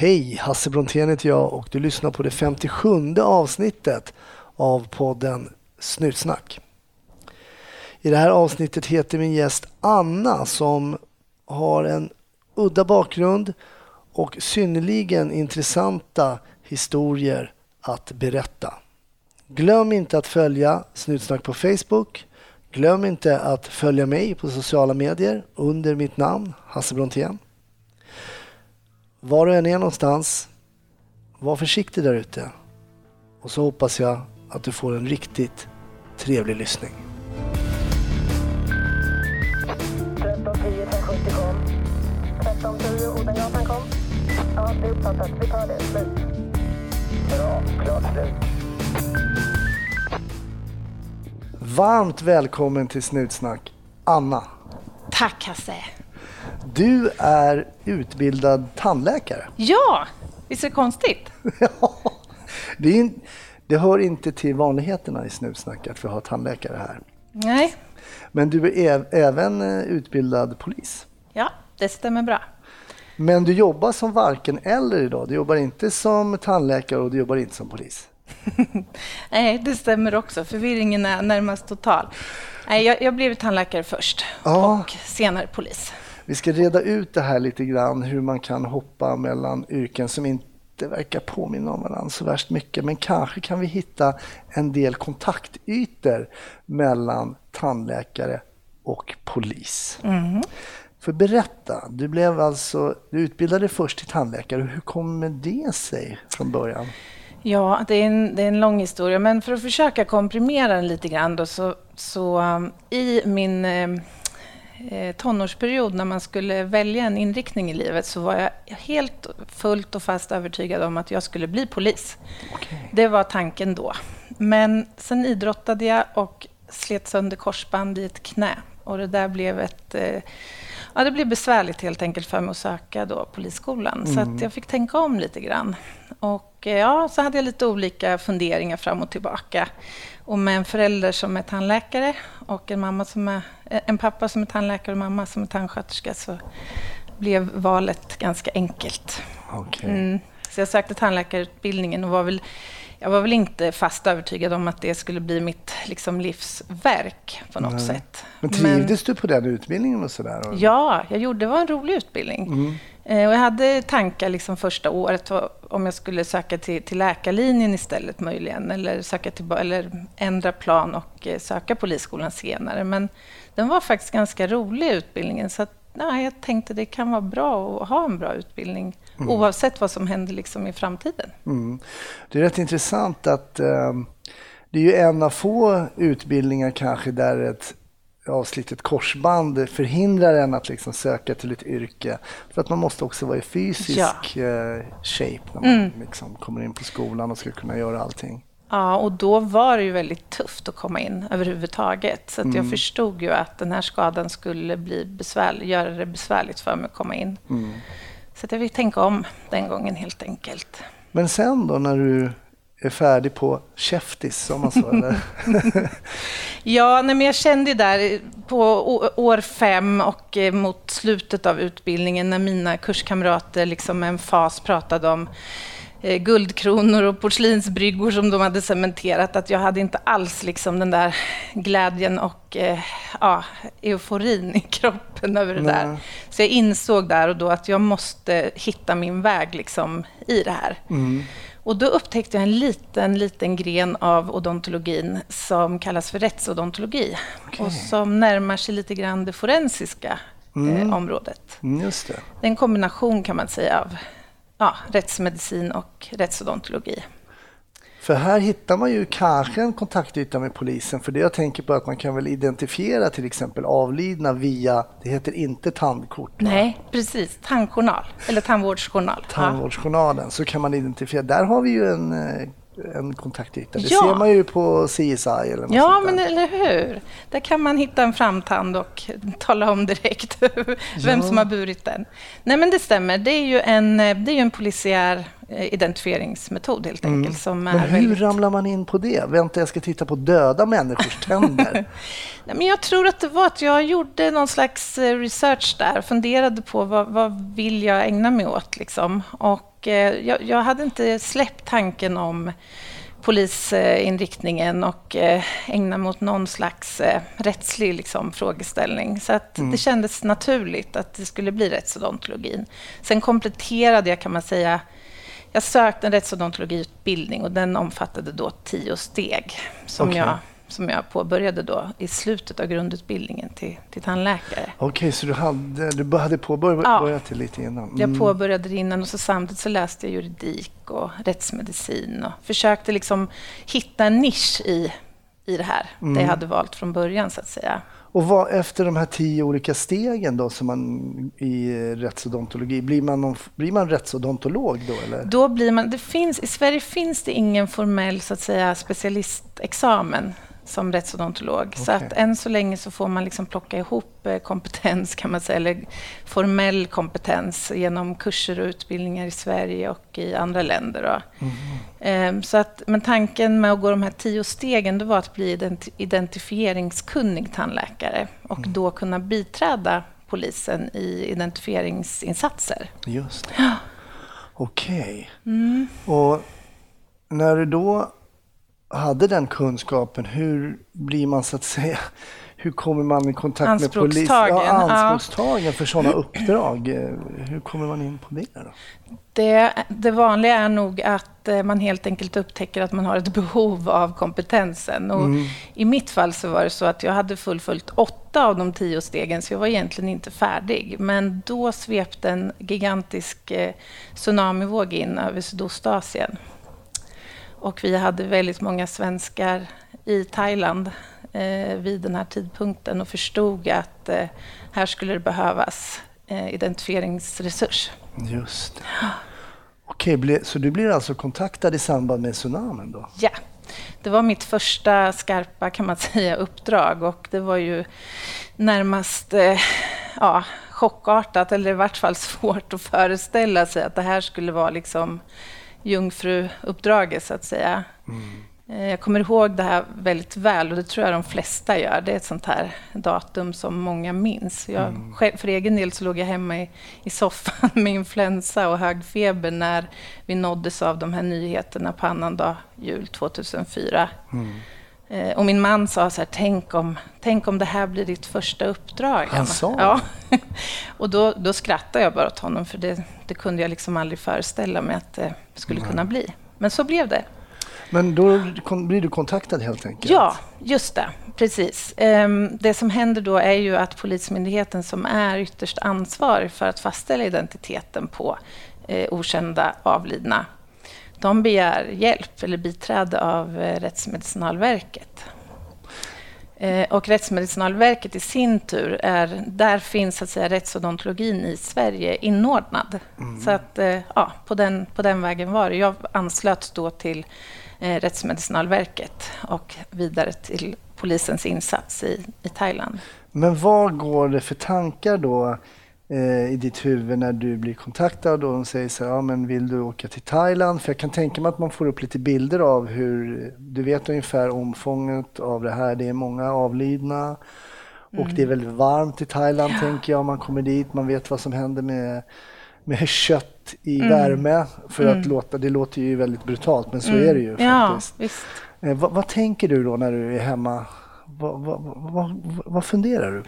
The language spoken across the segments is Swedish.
Hej, Hasse Brontén heter jag och du lyssnar på det 57 avsnittet av podden Snutsnack. I det här avsnittet heter min gäst Anna som har en udda bakgrund och synnerligen intressanta historier att berätta. Glöm inte att följa Snutsnack på Facebook. Glöm inte att följa mig på sociala medier under mitt namn, Hasse Brontén. Var du än är någonstans, var försiktig där ute. Och så hoppas jag att du får en riktigt trevlig lyssning. 1310 570 kom. 1310 Odengatan kom. Ja, det är uppfattat. Vi tar det. Slut. Bra. Klart slut. Varmt välkommen till Snutsnack, Anna. Tack Hasse. Du är utbildad tandläkare. Ja, visst är det konstigt? Ja, det, in- det hör inte till vanligheterna i Snutsnack att vi har tandläkare här. Nej, Men du är äv- även eh, utbildad polis. ja, det stämmer bra. Men du jobbar som varken eller idag. Du jobbar inte som tandläkare och du jobbar inte som polis. Nej, det stämmer också. Förvirringen är närmast total. Nej, jag, jag blev tandläkare först Ja. och senare polis. Vi ska reda ut det här lite grann, hur man kan hoppa mellan yrken som inte verkar påminna om varandra så värst mycket. Men kanske kan vi hitta en del kontaktytor mellan tandläkare och polis. För berätta, du blev alltså, du utbildade först till tandläkare. Hur kommer det sig från början? Ja, det är, en, det är en lång historia, men för att försöka komprimera den lite grann då, så, så um, i min eh, tonårsperiod när man skulle välja en inriktning i livet så var jag helt fullt och fast övertygad om att jag skulle bli polis. Det var tanken då. Men sen idrottade jag och slet sönder korsband i ett knä. Och det där blev ett... Eh, ja, det blev besvärligt helt enkelt för mig att söka då polisskolan. Så att jag fick tänka om lite grann. Och eh, ja, så hade jag lite olika funderingar fram och tillbaka. Och med en förälder som är tandläkare och en, mamma som är, en pappa som är tandläkare och mamma som är tandsköterska så blev valet ganska enkelt. Okej. Mm. Så jag sökte tandläkarutbildningen och var väl, jag var väl inte fast övertygad om att det skulle bli mitt liksom, livsverk på något sätt. Men trivdes du på den utbildningen och sådär? Ja, jag gjorde, det var en rolig utbildning. Eh, och jag hade tankar liksom första året om jag skulle söka till, till läkarlinjen istället möjligen, eller, söka till, eller ändra plan och eh, söka polisskolan senare. Men den var faktiskt ganska rolig utbildningen, så att, nej, jag tänkte det kan vara bra att ha en bra utbildning oavsett vad som händer liksom i framtiden. Mm. Det är rätt intressant att eh, det är ju en av få utbildningar kanske där ett avslitet korsband förhindrar en att liksom söka till ett yrke. För att man måste också vara i fysisk eh, shape när man liksom kommer in på skolan och ska kunna göra allting. Ja, och då var det ju väldigt tufft att komma in överhuvudtaget. Så att jag förstod ju att den här skadan skulle bli besvärlig, göra det besvärligt för mig att komma in. Så att jag fick tänka om den gången helt enkelt. Men sen då när du är färdig på käftis som man så eller? Ja, nej, men jag kände där på år fem och eh, mot slutet av utbildningen när mina kurskamrater liksom med en fas pratade om eh, guldkronor och porslinsbryggor som de hade cementerat, att jag hade inte alls liksom den där glädjen och eh, ja, euforin i kroppen över det där. Nej. Så jag insåg där och då att jag måste hitta min väg liksom i det här. Och då upptäckte jag en liten, liten gren av odontologin som kallas för rättsodontologi och som närmar sig lite grann det forensiska eh, området. Mm, just det. Det är en kombination kan man säga av ja, rättsmedicin och rättsodontologi. För här hittar man ju kanske en kontaktyta med polisen. För det jag tänker på är att man kan väl identifiera till exempel avlidna via, det heter inte tandkort, va? Nej, precis. Tandjournal, eller tandvårdsjournal. Ja. tandvårdsjournalen, så kan man identifiera. Där har vi ju en, eh, en kontaktyta. Det Ja. ser man ju på CSI eller något Ja, men eller hur? Där kan man hitta en framtand och tala om direkt vem som har burit den. Nej, men det stämmer. Det är ju en, eh, det är ju en polisiär identifieringsmetod helt enkelt. Som är Mm. Men hur väldigt... ramlar man in på det? Vänta, jag ska titta på döda människors tänder. Nej, men jag tror att det var att jag gjorde någon slags eh, research där, funderade på vad, vad vill jag ägna mig åt. Liksom. Och eh, jag, jag hade inte släppt tanken om polisinriktningen och eh, ägna mot någon slags eh, rättslig liksom, frågeställning. Så att Mm. det kändes naturligt att det skulle bli rättsodontologin. Sen kompletterade jag kan man säga jag sökte en rättsodontologiutbildning och den omfattade då tio steg som, Okej. jag, som jag påbörjade då i slutet av grundutbildningen till, till tandläkare. Okej, så du hade, du hade påbörjat Ja. det lite innan? Jag påbörjade det innan och så samtidigt så läste jag juridik och rättsmedicin och försökte liksom hitta en nisch i, i det här, Mm. det jag hade valt från början så att säga. Och vad, efter de här tio olika stegen då som man i rättsodontologi, blir man, någon, blir man rättsodontolog då eller? Då blir man, det finns, I Sverige finns det ingen formell så att säga, specialistexamen som rättsodontolog. Så Okej. att än så länge så får man liksom plocka ihop eh, kompetens, kan man säga, eller formell kompetens genom kurser och utbildningar i Sverige och i andra länder. Då. Ehm, Så att, men tanken med att gå de här tio stegen det var att bli identi- identifieringskunnig tandläkare och då kunna biträda polisen i identifieringsinsatser. Just det. Okej. Och när du då hade den kunskapen, hur blir man så att säga, hur kommer man i kontakt med polis? Anspråkstagen, Ja, ja. anspråkstagen för sådana uppdrag. Eh, Hur kommer man in på det då? Det, det vanliga är nog att eh, man helt enkelt upptäcker att man har ett behov av kompetensen. Och I mitt fall så var det så att jag hade fullföljt åtta av de tio stegen, så jag var egentligen inte färdig. Men då svepte en gigantisk eh, tsunamivåg in över Sydostasien. Och vi hade väldigt många svenskar i Thailand eh, vid den här tidpunkten och förstod att eh, här skulle det behövas eh, identifieringsresurs. Just det. Okej, ble- så du blir alltså kontaktad i samband med tsunamin då? Ja, det var mitt första skarpa kan man säga, uppdrag och det var ju närmast eh, ja, chockartat eller i vart fall svårt att föreställa sig att det här skulle vara liksom jungfruuppdraget så att säga. Eh, Jag kommer ihåg det här väldigt väl och det tror jag de flesta gör. Det är ett sånt här datum som många minns. Jag, själv, för egen del så låg jag hemma i, i soffan med influensa och hög feber när vi nåddes av de här nyheterna på annandag jul 2004. Eh, Och min man sa så här, tänk om, tänk om det här blir ditt första uppdrag. Han sa Ja. och då, då skrattade jag bara åt honom, för det, det kunde jag liksom aldrig föreställa mig att det skulle kunna bli. Men så blev det. Men då blir du kontaktad helt enkelt? Ja, just det. Precis. Ehm, Det som händer då är ju att Polismyndigheten som är ytterst ansvarig för att fastställa identiteten på eh, okända avlidna, de begär hjälp eller biträde av eh, Rättsmedicinalverket. Eh, Och Rättsmedicinalverket i sin tur, är, där finns så att säga, rättsodontologin i Sverige inordnad. Så att, eh, ja, på, den, på den vägen var det. Jag anslöt då till eh, Rättsmedicinalverket och vidare till polisens insats i, i Thailand. Men vad går det för tankar då i ditt huvud när du blir kontaktad och de säger så här, ja men vill du åka till Thailand? För jag kan tänka mig att man får upp lite bilder av hur, du vet ungefär omfånget av det här. Det är många avlidna och det är väldigt varmt i Thailand tänker jag. Man kommer dit, man vet vad som händer med, med kött i värme. För att låta, det låter ju väldigt brutalt men så är det ju Ja, faktiskt. visst. Eh, vad, vad tänker du då när du är hemma? Vad, vad, vad, vad funderar du?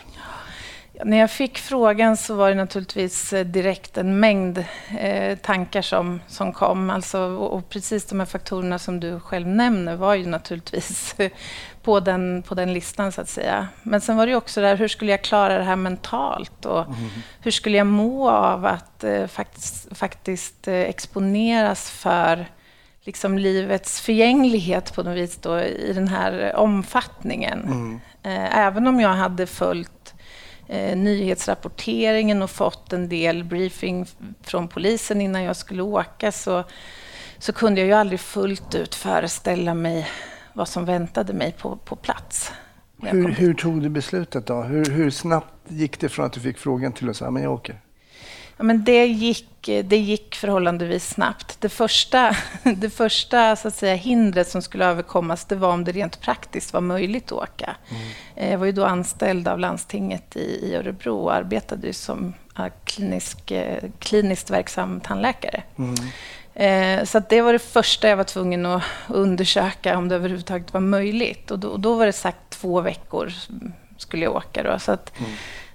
När jag fick frågan så var det naturligtvis eh, direkt en mängd eh, tankar som, som kom. Alltså, och, och precis de här faktorerna som du själv nämner var ju naturligtvis på den, på den listan, så att säga. Men sen var det också där, hur skulle jag klara det här mentalt? Och hur skulle jag må av att eh, faktiskt, faktiskt eh, exponeras för liksom livets förgänglighet på något vis då, i den här omfattningen. Eh, även om jag hade följt eh, nyhetsrapporteringen och fått en del briefing från polisen innan jag skulle åka så, så kunde jag ju aldrig fullt ut föreställa mig vad som väntade mig på, på plats. Hur, hur tog du beslutet då? Hur, hur snabbt gick det från att du fick frågan till att säga men jag åker? Ja, men det, gick, det gick förhållandevis snabbt. Det första, det första så att säga, hindret som skulle överkommas det var om det rent praktiskt var möjligt att åka. Mm. Jag var ju då anställd av landstinget i, i Örebro och arbetade som klinisk, eh, kliniskt verksam tandläkare. Mm. Eh, så det var det första jag var tvungen att undersöka om det överhuvudtaget var möjligt. Och då, då var det sagt två veckor skulle jag åka. Då, så att, mm.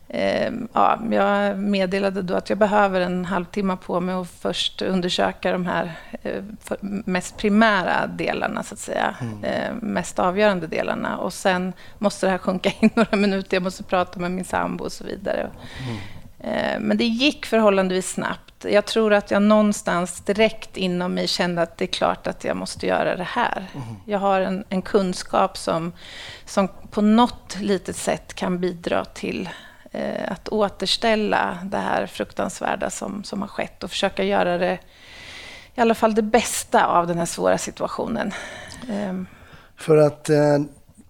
Eh, ja, jag meddelade då att jag behöver en halvtimme på mig att först undersöka de här eh, mest primära delarna, så att säga. Mm. Eh, mest avgörande delarna. Och sen måste det här sjunka in några minuter. Jag måste prata med min sambo och så vidare. Mm. Eh, men det gick förhållandevis snabbt. Jag tror att jag någonstans direkt inom mig kände att det är klart att jag måste göra det här. Mm. Jag har en, en, kunskap som, som på något litet sätt kan bidra till att återställa det här fruktansvärda som, som har skett och försöka göra det, i alla fall det bästa av den här svåra situationen. Eh. För att eh,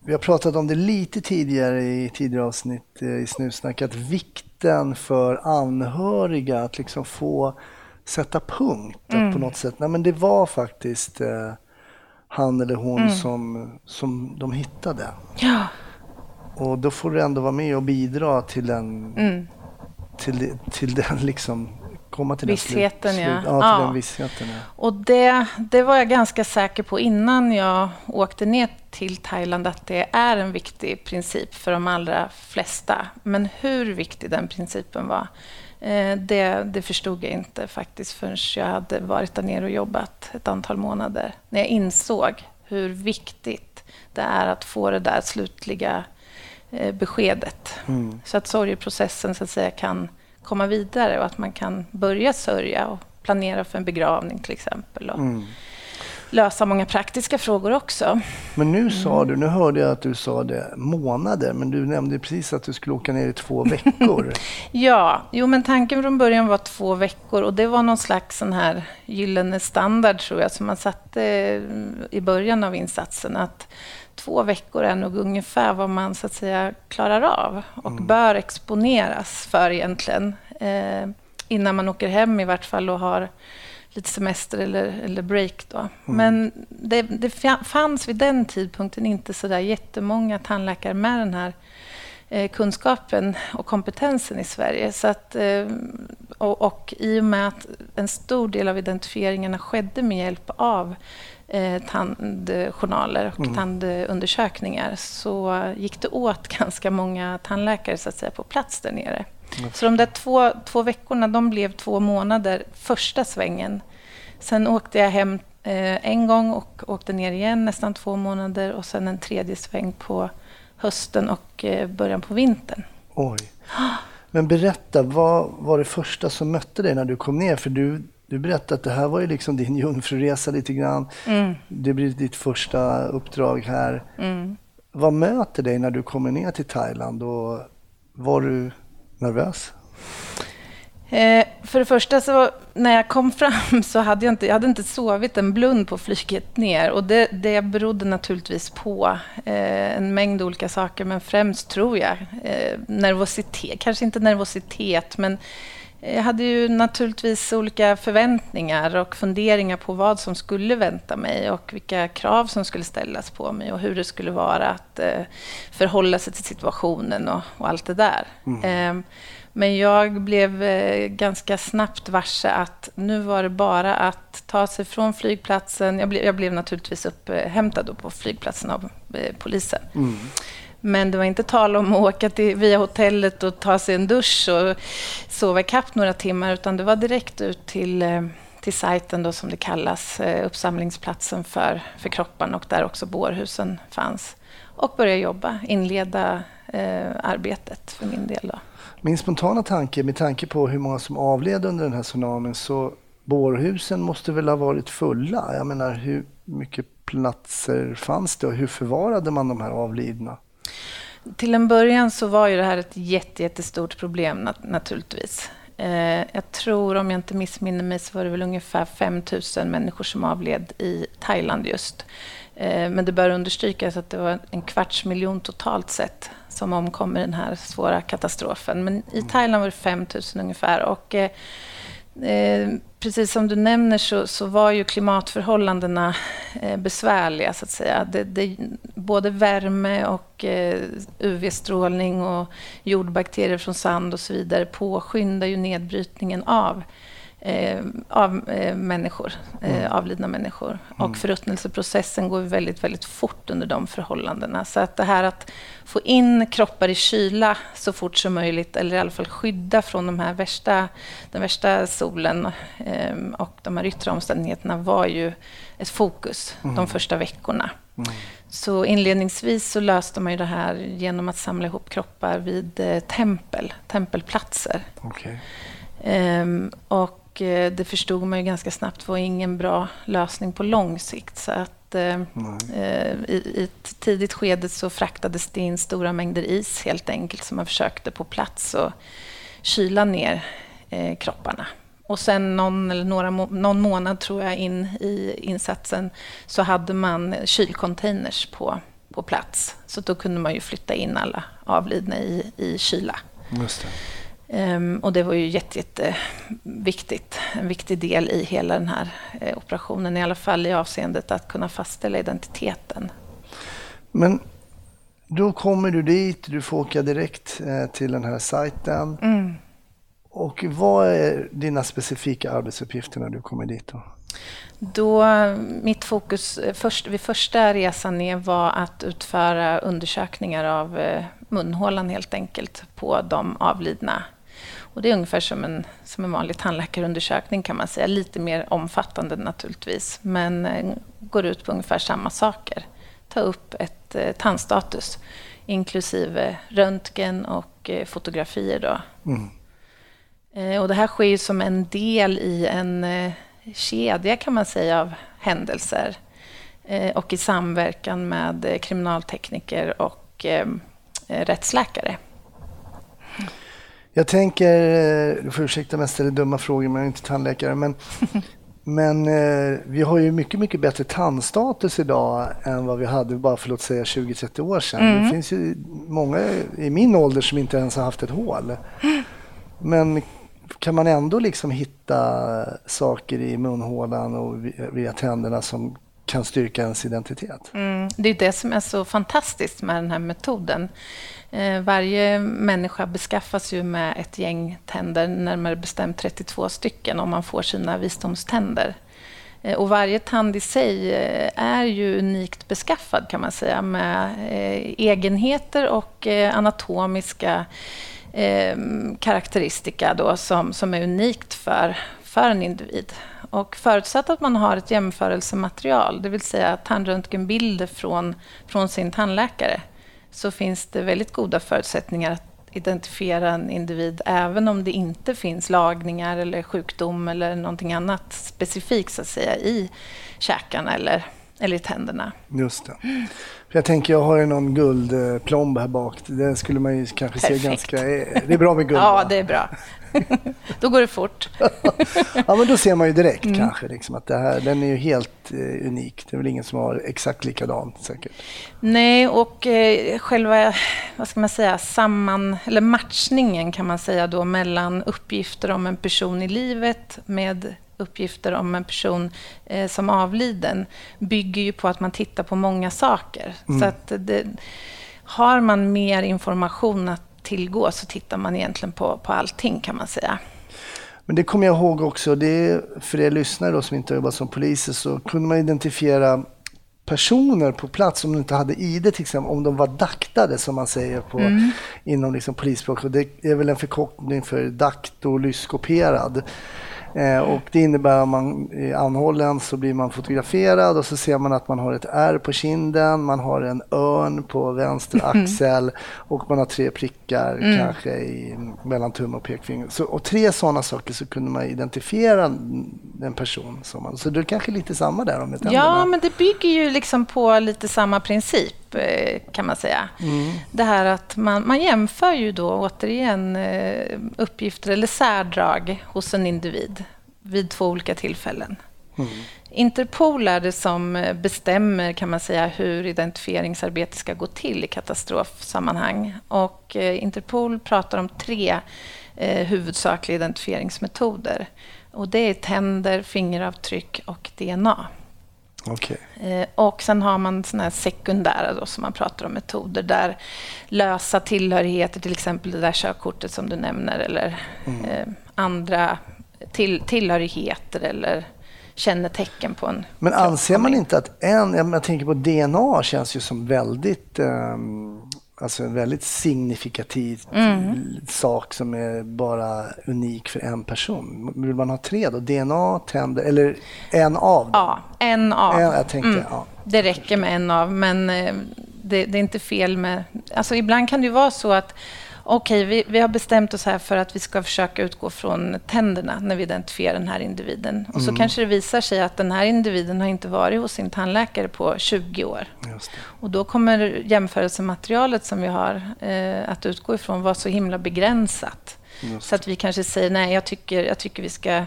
vi har pratat om det lite tidigare i tidigare avsnitt eh, i Snutsnack, att vikten för anhöriga att liksom få sätta punkt. Mm. På något sätt, nej men det var faktiskt eh, han eller hon mm. som, som de hittade. Ja. Och då får du ändå vara med och bidra till den, mm. till, till den liksom komma till vissheten, den slut, ja. ja, till ja. Den vissheten, ja. Och det, det var jag ganska säker på innan jag åkte ner till Thailand att det är en viktig princip för de allra flesta. Men hur viktig den principen var, eh, det, det förstod jag inte faktiskt förrän jag hade varit där nere och jobbat ett antal månader. När jag insåg hur viktigt det är att få det där slutliga beskedet. Mm. Så att sorgeprocessen så att säga, kan komma vidare och att man kan börja sörja och planera för en begravning till exempel. Och mm. lösa många praktiska frågor också. Men nu sa du, nu hörde jag att du sa det månader, men du nämnde precis att du skulle åka ner i två veckor. ja, jo men tanken från början var två veckor och det var någon slags sån här gyllene standard tror jag som man satte i början av insatsen. Att två veckor är nog ungefär vad man så att säga klarar av och mm. bör exponeras för egentligen. Eh, innan man åker hem i vart fall och har lite semester eller, eller break. Då. Mm. Men det, det, fanns vid den tidpunkten inte så där jättemånga tandläkare med den här eh, kunskapen och kompetensen i Sverige. Så att, eh, och, och i och med att en stor del av identifieringarna skedde med hjälp av eh, tandjournaler och mm. tandundersökningar så gick det åt ganska många tandläkare så att säga, på plats där nere. Mm. Så de där två, två veckorna de blev två månader första svängen. Sen åkte jag hem eh, en gång och åkte ner igen nästan två månader och sen en tredje sväng på hösten och eh, början på vintern. Oj. Men berätta, vad var det första som mötte dig när du kom ner? För du, du berättade att det här var ju liksom din jungfruresa lite grann. Mm. Det blir ditt första uppdrag här. Mm. Vad möter dig när du kommer ner till Thailand och var du nervös? Eh, för det första, så, när jag kom fram så hade jag inte, jag hade inte sovit en blund på flyget ner. Och det, det berodde naturligtvis på eh, en mängd olika saker, men främst tror jag eh, nervositet. Kanske inte nervositet, men jag hade ju naturligtvis olika förväntningar och funderingar på vad som skulle vänta mig och vilka krav som skulle ställas på mig och hur det skulle vara att eh, förhålla sig till situationen och, och allt det där. Mm. Eh, men jag blev eh, ganska snabbt varse att nu var det bara att ta sig från flygplatsen. Jag blev, jag blev naturligtvis upphämtad på flygplatsen av eh, polisen. Mm. Men det var inte tal om att åka till, via hotellet och ta sig en dusch och sova kapp några timmar, utan det var direkt ut till, eh, till sajten då, som det kallas, eh, uppsamlingsplatsen för, för kropparna och där också bårhusen fanns. Och börja jobba, inleda eh, arbetet för min del. Då. Min spontana tanke, med tanke på hur många som avled under den här tsunamin, så bårhusen måste väl ha varit fulla? Jag menar, hur mycket platser fanns det och hur förvarade man de här avlidna? Till en början så var ju det här ett jätte, jättestort problem nat naturligtvis. Eh, jag tror, om jag inte missminner mig, så var det väl ungefär 5 000 människor som avled i Thailand just. Eh, men det bör understrykas att det var en kvarts miljon totalt sett som omkom i den här svåra katastrofen. Men i Thailand var det 5 000 ungefär. Och, eh, eh, precis som du nämner så, så var ju klimatförhållandena eh, besvärliga, så att säga. Det, det, både värme och eh, UV-strålning och jordbakterier från sand och så vidare påskyndar ju nedbrytningen av eh, av eh, människor, eh, mm. avlidna människor. Mm. Och förruttnelseprocessen går väldigt, väldigt fort under de förhållandena. Så att det här att få in kroppar i kyla så fort som möjligt, eller i alla fall skydda från de här värsta, den värsta solen eh, och de här yttre omständigheterna var ju ett fokus mm. de första veckorna. Mm. Så inledningsvis så löste man ju det här genom att samla ihop kroppar vid eh, tempel, tempelplatser. Okay. Um, och Eh, det förstod man ju ganska snabbt var ingen bra lösning på lång sikt. Så att, eh, eh, i, I ett tidigt skede så fraktades det in stora mängder is helt enkelt som man försökte på plats och kyla ner eh, kropparna. Och sen någon, eller några, någon månad tror jag in i insatsen så hade man kylcontainers på, på plats. Så då kunde man ju flytta in alla avlidna i, i kyla. Just det. Um, och det var ju jätte, jätteviktigt. En viktig del i hela den här eh, operationen, i alla fall i avseendet att kunna fastställa identiteten. Men då kommer du dit, du får åka direkt eh, till den här sajten. Mm. Och vad är dina specifika arbetsuppgifter när du kommer dit? Då? Då, mitt fokus eh, först, vid första resan ner var att utföra undersökningar av munhålan helt enkelt på de avlidna och det är ungefär som en, som en vanlig tandläkarundersökning kan man säga. Lite mer omfattande naturligtvis, men eh, går ut på ungefär samma saker. Ta upp ett eh, tandstatus, inklusive röntgen och eh, fotografier. Då. Mm. Eh, och det här sker som en del i en eh, kedja kan man säga av händelser eh, och i samverkan med kriminaltekniker och rättsläkare. Jag tänker, eh, du får ursäkta om jag ställer dumma frågor, men jag är inte tandläkare. Men, men eh, vi har ju mycket, mycket bättre tandstatus idag än vad vi hade bara för låt säga 20-30 år sedan. Mm. Det finns ju många i min ålder som inte ens har haft ett hål. Men kan man ändå liksom hitta saker i munhålan och via tänderna som kan styrka ens identitet? Mm. Det är det som är så fantastiskt med den här metoden. Eh, varje människa beskaffas ju med ett gäng tänder, närmare bestämt 32 stycken, om man får sina visdomständer. Eh, och varje tand i sig eh, är ju unikt beskaffad kan man säga med egenheter och anatomiska karaktäristika då, som, som är unikt för, för en individ. Och förutsatt att man har ett jämförelsematerial, det vill säga tandröntgenbilder från, från sin tandläkare, så finns det väldigt goda förutsättningar att identifiera en individ även om det inte finns lagningar eller sjukdom eller någonting annat specifikt så att säga, i käkarna eller, eller i tänderna. Just det. Jag tänker, jag har ju någon guldplomb här bak. Det skulle man ju kanske Perfekt. se ganska... Det är bra med guld? ja, va? det är bra. då går det fort. ja, men då ser man ju direkt mm. kanske liksom, att det här, den är ju helt eh, unik. Det är väl ingen som har exakt likadant säkert. Nej, och eh, själva vad ska man säga, samman, eller matchningen kan man säga då mellan uppgifter om en person i livet med uppgifter om en person eh, som avliden bygger ju på att man tittar på många saker. Mm. Så att det, har man mer information att tillgå så tittar man egentligen på, på allting kan man säga. Men det kommer jag ihåg också, det för er lyssnare då, som inte har jobbat som poliser så kunde man identifiera personer på plats om de inte hade ID till exempel, om de var daktade som man säger på, mm. inom liksom polisspråk. Det är väl en förkortning för daktolyskoperad. Eh, och det innebär att man är anhållen så blir man fotograferad och så ser man att man har ett R på kinden, man har en örn på vänster mm. axel och man har tre prickar mm. kanske i, mellan tumme och pekfinger. Så, och tre sådana saker så kunde man identifiera en person. Som man, så det är kanske lite samma där om Ja, men det bygger ju liksom på lite samma princip kan man säga. Mm. Det här att man, man jämför ju då återigen eh, uppgifter eller särdrag hos en individ vid två olika tillfällen. Interpol är det som eh, bestämmer kan man säga, hur identifieringsarbete ska gå till i katastrofsammanhang. Och eh, Interpol pratar om tre eh, huvudsakliga identifieringsmetoder. Och det är tänder, fingeravtryck och DNA. Okej. Eh, Och sen har man såna här sekundära då, som man pratar om metoder där lösa tillhörigheter, till exempel det där körkortet som du nämner eller eh, andra till, tillhörigheter eller kännetecken på en Men anser man inte att en, jag tänker på DNA känns ju som väldigt, ehm, alltså en väldigt signifikativ Mm. sak som är bara unik för en person. Vill man ha tre då? DNA, tänder eller en av dem? Ja, en av. Mm. En, jag tänkte, ja. Det räcker med en av, men eh, det, det är inte fel med... Alltså ibland kan det ju vara så att okej, vi, vi har bestämt oss här för att vi ska försöka utgå från tänderna när vi identifierar den här individen. Och så kanske det visar sig att den här individen har inte varit hos sin tandläkare på 20 år. Och då kommer jämförelsematerialet som vi har eh, att utgå ifrån vara så himla begränsat. Så att vi kanske säger nej, jag tycker, jag tycker vi ska...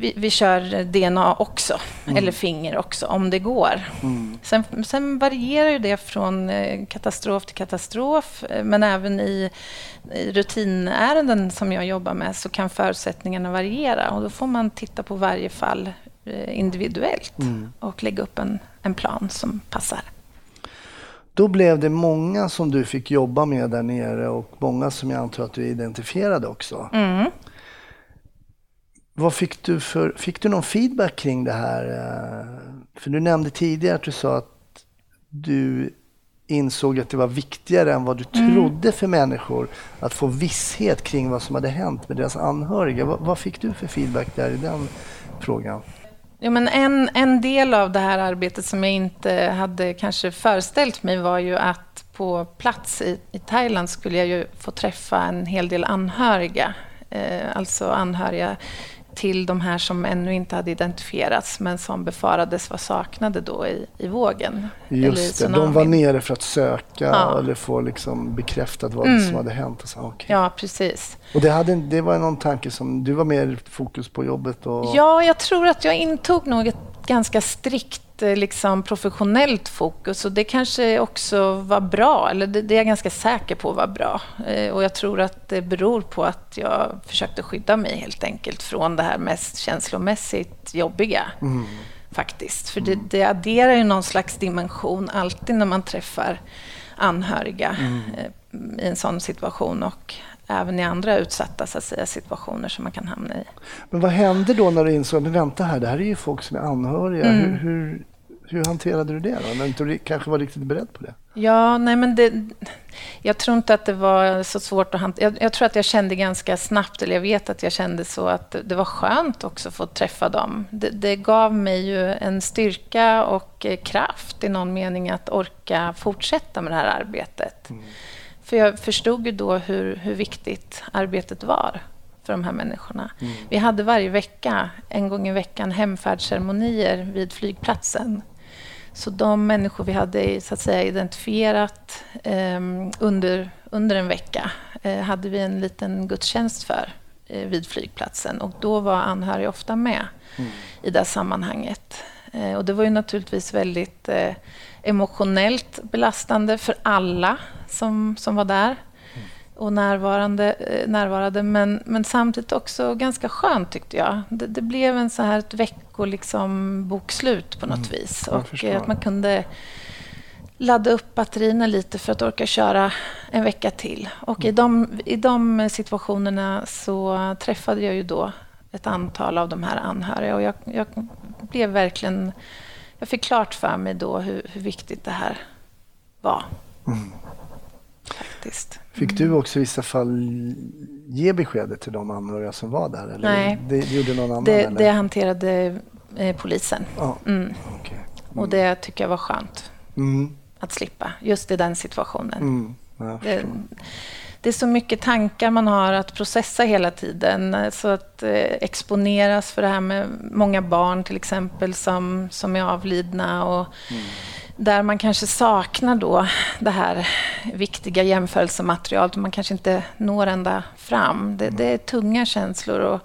Vi, vi kör DNA också, eller finger också, om det går. Sen, sen varierar ju det från eh, katastrof till katastrof, eh, men även i, i rutinärenden som jag jobbar med så kan förutsättningarna variera och då får man titta på varje fall eh, individuellt och lägga upp en, en plan som passar. Då blev det många som du fick jobba med där nere och många som jag antar att du identifierade också. Mm. Vad fick du för, fick du någon feedback kring det här? eh, För du nämnde tidigare att du sa att du insåg att det var viktigare än vad du Mm. trodde för människor att få visshet kring vad som hade hänt med deras anhöriga. Vad, vad fick du för feedback där i den frågan? Jo, men en, en del av det här arbetet som jag inte hade kanske föreställt mig var ju att på plats i, i Thailand skulle jag ju få träffa en hel del anhöriga. Eh, alltså anhöriga till de här som ännu inte hade identifierats men som befarades vara saknade då i, i vågen. eller Just det, de var nere för att söka Ja. eller få liksom bekräftat vad Mm. som hade hänt. Och, så, okej. Ja, precis. och det, hade, det var någon tanke som, du var mer fokus på jobbet och... Ja, jag tror att jag intog nog ett ganska strikt liksom, professionellt fokus och det kanske också var bra, eller det, det är jag ganska säker på var bra. Eh, och jag tror att det beror på att jag försökte skydda mig helt enkelt från det här mest känslomässigt jobbiga. Faktiskt. För det, det adderar ju någon slags dimension alltid när man träffar anhöriga eh, i en sån situation och även i andra utsatta så att säga, situationer som man kan hamna i. Men vad hände då när du insåg, men vänta här, det här är ju folk som är anhöriga. Mm. Hur, hur, hur hanterade du det då? När du inte kanske var riktigt beredd på det? Ja, nej men det, jag tror inte att det var så svårt att hantera. Jag, jag tror att jag kände ganska snabbt, eller jag vet att jag kände så att det var skönt också att få träffa dem. Det, det gav mig ju en styrka och eh, kraft i någon mening att orka fortsätta med det här arbetet. För jag förstod ju då hur, hur viktigt arbetet var för de här människorna. Vi hade varje vecka, en gång i veckan, hemfärdsceremonier vid flygplatsen. Så de människor vi hade så att säga, identifierat eh, under, under en vecka eh, hade vi en liten gudstjänst för eh, vid flygplatsen. Och då var anhöriga ofta med i det sammanhanget. Eh, och det var ju naturligtvis väldigt eh, emotionellt belastande för alla som, som var där och närvarande, eh, närvarade, men, men samtidigt också ganska skönt tyckte jag. Det, det blev en så här ett vecko liksom bokslut på något vis. jag Och eh, att man kunde ladda upp batterierna lite för att orka köra en vecka till. Och i de, i de situationerna så träffade jag ju då ett antal av de här anhöriga och jag, jag blev verkligen... Jag fick klart för mig då hur, hur viktigt det här var. Faktiskt. Fick du också i vissa fall ge beskedet till de anhöriga som var där? Eller Nej. Det gjorde någon annan? Det, eller? det hanterade eh, polisen. Ja, Mm. okej. Och det tycker jag var skönt Mm, att slippa, just i den situationen. mm, jag Det, det är så mycket tankar man har att processa hela tiden. Så att eh, exponeras för det här med många barn till exempel som, som är avlidna och där man kanske saknar då det här viktiga jämförelsematerialet man kanske inte når ända fram. Det, det är tunga känslor att,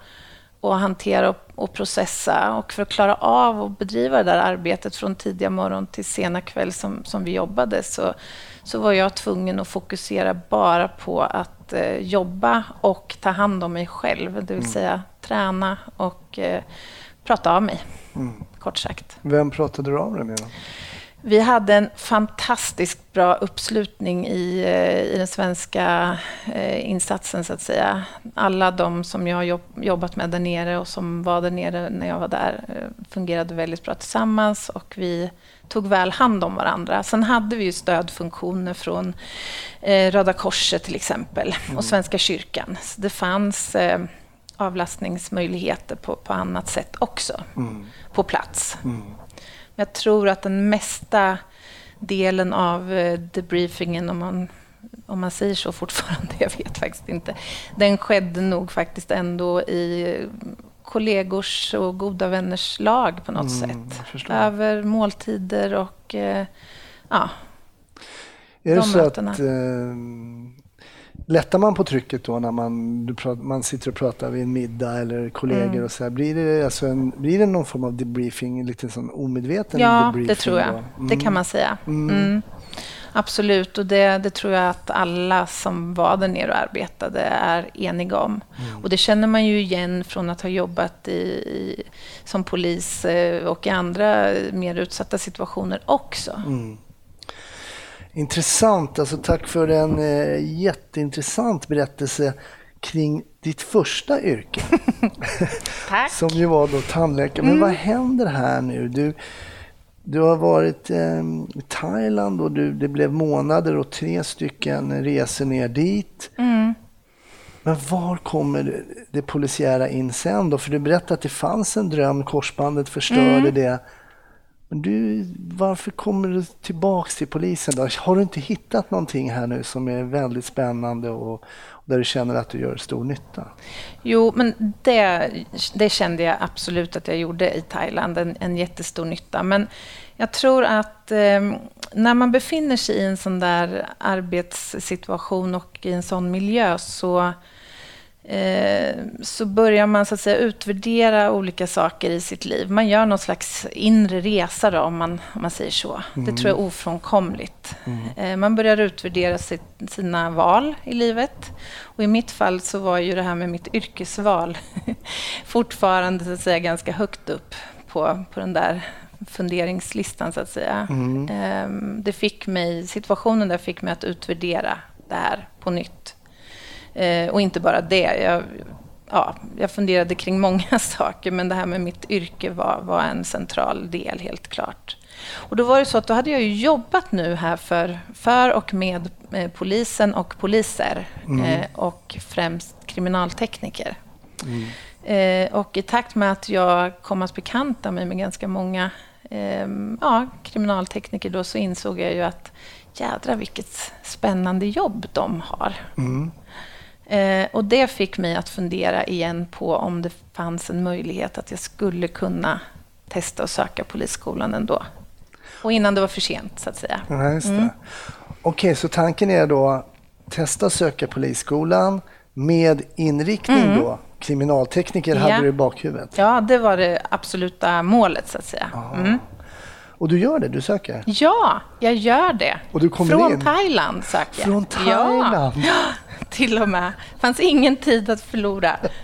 och hantera och, och, processa. Och för att klara av att bedriva det där arbetet från tidiga morgon till sena kväll som, som vi jobbade så, så var jag tvungen att fokusera bara på att eh, jobba och ta hand om mig själv. Det vill mm. säga träna och eh, prata av mig, mm. kort sagt. Vem pratade du av dig med? Då? Vi hade en fantastiskt bra uppslutning i, eh, i den svenska eh, insatsen, så att säga. Alla de som jag har jobbat med där nere och som var där nere när jag var där eh, fungerade väldigt bra tillsammans och vi tog väl hand om varandra. Sen hade vi ju stödfunktioner från Röda Korset till exempel mm. och Svenska kyrkan. Så det fanns avlastningsmöjligheter på, på annat sätt också mm. på plats. Mm. Jag tror att den mesta delen av eh, debriefingen, om man, om man säger så fortfarande, jag vet faktiskt inte, den skedde nog faktiskt ändå i kollegors och goda vänners lag på något mm, sätt. Över måltider och eh, ja, Är det så mötena. att eh, Lättar man på trycket då när man, man sitter och pratar vid en middag eller kollegor mm. och så här, blir det, alltså en, blir det någon form av debriefing, lite sån omedveten ja, debriefing? Ja, det tror jag. Mm. Det kan man säga. Mm. mm. Absolut, och det, det, tror jag att alla som var där nere och arbetade är eniga om. Mm. Och det känner man ju igen från att ha jobbat i, i, som polis eh, och i andra mer utsatta situationer också. Mm. Intressant. Alltså, tack för en eh, jätteintressant berättelse kring ditt första yrke. tack. Som ju var då tandläkare. Men mm. vad händer här nu? Du, du har varit eh, i Thailand och du, det blev månader och tre stycken resor ner dit. Mm. Men var kommer det, det polisiära in sen då? För du berättade att det fanns en dröm, korsbandet förstörde mm. det. Men du, varför kommer du tillbaks till polisen då? Har du inte hittat någonting här nu som är väldigt spännande och, och där du känner att du gör stor nytta? Jo, men det, det kände jag absolut att jag gjorde i Thailand, en, en jättestor nytta. Men jag tror att eh, när man befinner sig i en sån där arbetssituation och i en sån miljö så Eh, så börjar man så att säga utvärdera olika saker i sitt liv. Man gör någon slags inre resa då, om man, om man säger så. Mm. Det tror jag är ofrånkomligt. Mm. Eh, man börjar utvärdera sitt, sina val i livet. Och I mitt fall så var ju det här med mitt yrkesval fortfarande så att säga, ganska högt upp på, på den där funderingslistan, så att säga. Mm. Eh, det fick mig, situationen där fick mig att utvärdera det här på nytt. Eh, och inte bara det. Jag, ja, jag funderade kring många saker, men det här med mitt yrke var, var en central del, helt klart. Och då var det så att då hade jag ju jobbat nu här för, för och med eh, polisen och poliser mm. eh, och främst kriminaltekniker. Mm. Eh, och i takt med att jag kom att bekanta mig med ganska många eh, ja, kriminaltekniker då så insåg jag ju att jädra vilket spännande jobb de har. Mm. Eh, och det fick mig att fundera igen på om det fanns en möjlighet att jag skulle kunna testa och söka Polisskolan ändå. Och innan det var för sent, så att säga. Ja, just mm. Okej, okay, så tanken är då testa söka Polisskolan med inriktning mm. då kriminaltekniker ja. hade du i bakhuvudet? Ja, det var det absoluta målet, så att säga. Mm. Och du gör det? Du söker? Ja, jag gör det. Och du kommer Från in. Thailand söker jag. Från Thailand? Ja. till och med. Fanns ingen tid att förlora.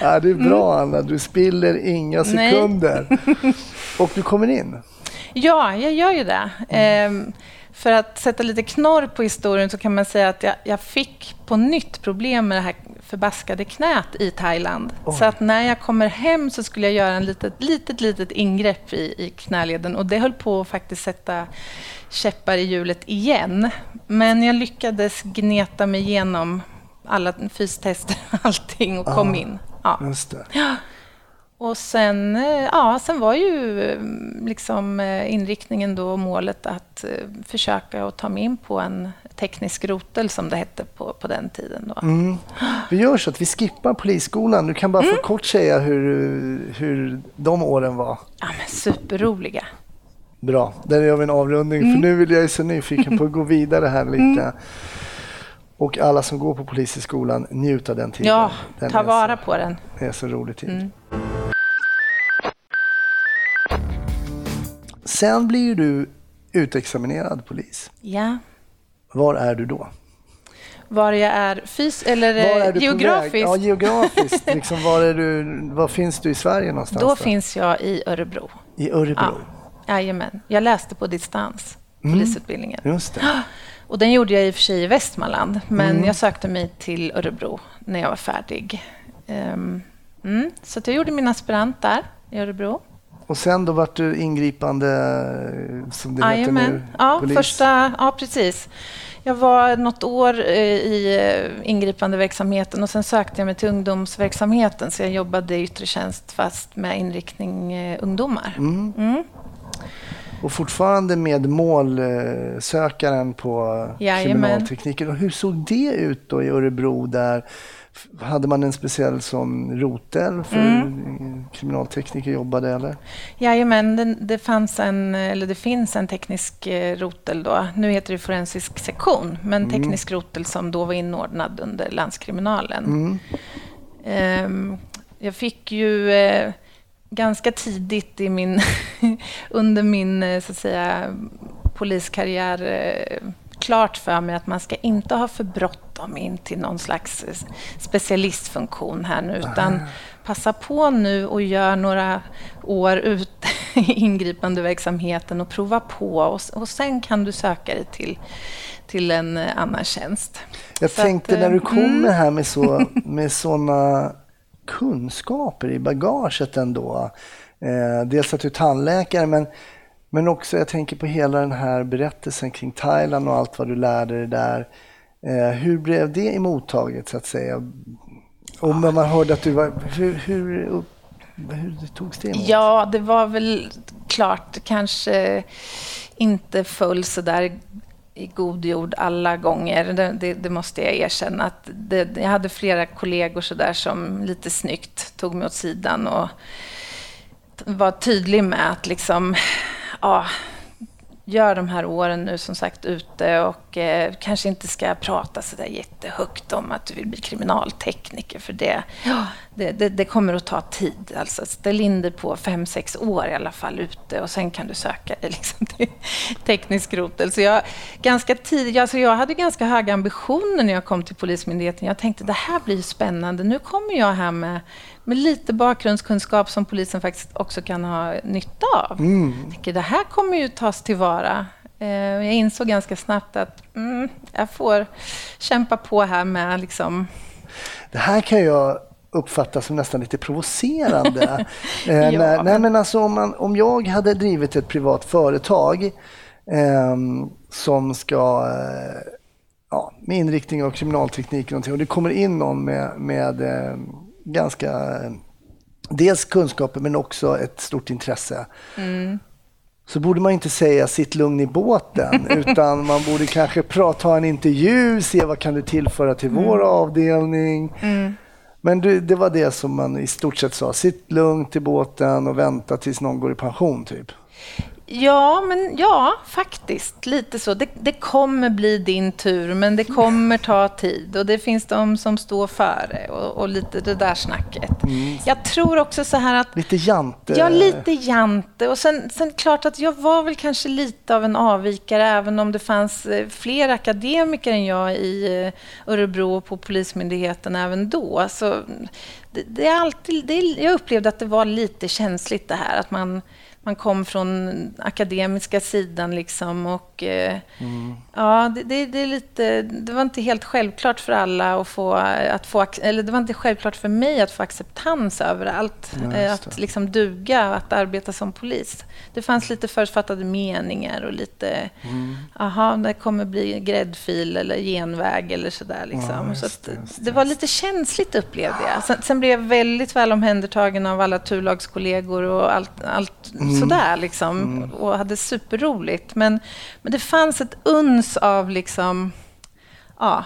ja, det är bra, mm. Anna. Du spiller inga sekunder. och du kommer in? Ja, jag gör ju det. Mm. Ehm, för att sätta lite knorr på historien så kan man säga att jag, jag fick på nytt problem med det här förbaskade knät i Thailand. Oj. Så att när jag kommer hem så skulle jag göra en litet, litet, litet ingrepp i, i knäleden och det höll på att faktiskt sätta käppar i hjulet igen. Men jag lyckades gneta mig igenom alla fystester och allting och kom in. Ja. Just det. Och sen, eh, ja, sen var ju mm, liksom eh, inriktningen då målet att eh, försöka att ta mig in på en teknisk rotel som det hette på, på den tiden. Då. Mm. Vi gör så att vi skippar polisskolan. Du kan bara mm. få kort säga hur, hur de åren var. Ja, men superroliga. Bra, där gör vi en avrundning. Mm. För nu vill jag så nyfiken på att gå vidare här lite. Mm. Och alla som går på Polishögskolan, njut av den tiden. Ja, den ta vara så, på den. Det är så rolig tid. Sen blir ju du utexaminerad polis. Ja. Var är du då? Var jag är fys eller är geografiskt? Ja, geografiskt. liksom, var, är du, var finns du i Sverige någonstans? Då finns jag i Örebro. I Örebro? Ja. Jajamän. Jag läste på distans, Mm. polisutbildningen. Just det. Och den gjorde jag i och för sig i Västmanland, men Mm. jag sökte mig till Örebro när jag var färdig. Ehm, mm. Så jag gjorde min aspirant där i Örebro. Och sen då vart du ingripande, eh, som det heter nu. Ja, polis? första, ja, precis. Jag var något år eh, i eh, ingripandeverksamheten och sen sökte jag mig till ungdomsverksamheten så jag jobbade i yttre tjänst fast med inriktning ungdomar. Mm. Mm. Och fortfarande med målsökaren på Jajamän. kriminaltekniken. Och hur såg det ut då i Örebro? Där hade man en speciell som rotel för Mm. kriminaltekniker jobbade eller? Jajamän, det, det, fanns en, eller det finns en teknisk eh, rotel då. Nu heter det forensisk sektion, men teknisk rotel som då var inordnad under landskriminalen. Mm. Ehm, jag fick ju eh, ganska tidigt i min, under min eh, så att säga, poliskarriär eh, klart för mig att man ska inte ha för bråttom in till någon slags specialistfunktion här nu, utan passa på nu och gör några år ut i ingripandeverksamheten och prova på och, och sen kan du söka dig till, till en eh, annan tjänst. Jag Så att, tänkte när eh, du kommer mm. här med, så, med sådana kunskaper i bagaget ändå. Eh, dels att du är tandläkare men, men också jag tänker på hela den här berättelsen kring Thailand och allt vad du lärde dig där. Eh, hur blev det emottaget så att säga? Och när man hörde att du var... Hur, hur, hur togs det emot? Ja, det var väl klart kanske inte full så där i god jord alla gånger. Det, det, det måste jag erkänna. Att det, jag hade flera kollegor så där som lite snyggt tog mig åt sidan och var tydlig med att liksom, ja, gör de här åren nu som sagt ute och eh, kanske inte ska prata så där jättehögt om att du vill bli kriminaltekniker för det, ja, det, det, det kommer att ta tid. Alltså, ställ in dig på fem, sex år i alla fall ute och sen kan du söka dig liksom till teknisk rotel. Så jag, ganska tid, alltså jag hade ganska höga ambitioner när jag kom till Polismyndigheten. Jag tänkte det här blir spännande. Nu kommer jag här med, med lite bakgrundskunskap som polisen faktiskt också kan ha nytta av. Mm. Tänker, det här kommer ju tas tillvara. Eh, Jag insåg ganska snabbt att mm, jag får kämpa på här med liksom... Det här kan jag uppfatta som nästan lite provocerande. eh, när, nej, men alltså, om, man, om jag hade drivit ett privat företag ehm, som ska eh, ja, med inriktning av kriminalteknik och, någonting, och det kommer in någon med, med eh, ganska eh, dels kunskaper men också ett stort intresse så borde man inte säga sitt lugn i båten utan man borde kanske prata, ta en intervju, se vad kan du tillföra till vår avdelning. Men du, det var det som man i stort sett sa, sitt lugnt i båten och vänta tills någon går i pension typ. Ja, men ja, faktiskt. Lite så. Det, det kommer bli din tur, men det kommer ta tid. Och det finns de som står före och, och lite det där snacket. Jag tror också så här att Lite jante. Ja, lite jante. Och sen, sen klart att jag var väl kanske lite av en avvikare, även om det fanns eh, fler akademiker än jag i eh, Örebro och på Polismyndigheten även då. Så det, det är alltid, det jag upplevde att det var lite känsligt det här, att man, man kom från akademiska sidan liksom och eh, ja, det, det, det är lite, det var inte helt självklart för alla att få, att få, eller det var inte självklart för mig att få acceptans överallt, Ja, eh, att liksom duga att arbeta som polis. Det fanns lite förutfattade meningar och lite, Mm. aha, det kommer bli gräddfil eller genväg eller sådär. Liksom. Ja, Så det, det var lite känsligt upplevde jag. Sen, sen blev väldigt väl omhändertagen av alla turlagskollegor och allt, allt Mm. sådär liksom. Och hade superroligt. Men, men det fanns ett uns av liksom, ja,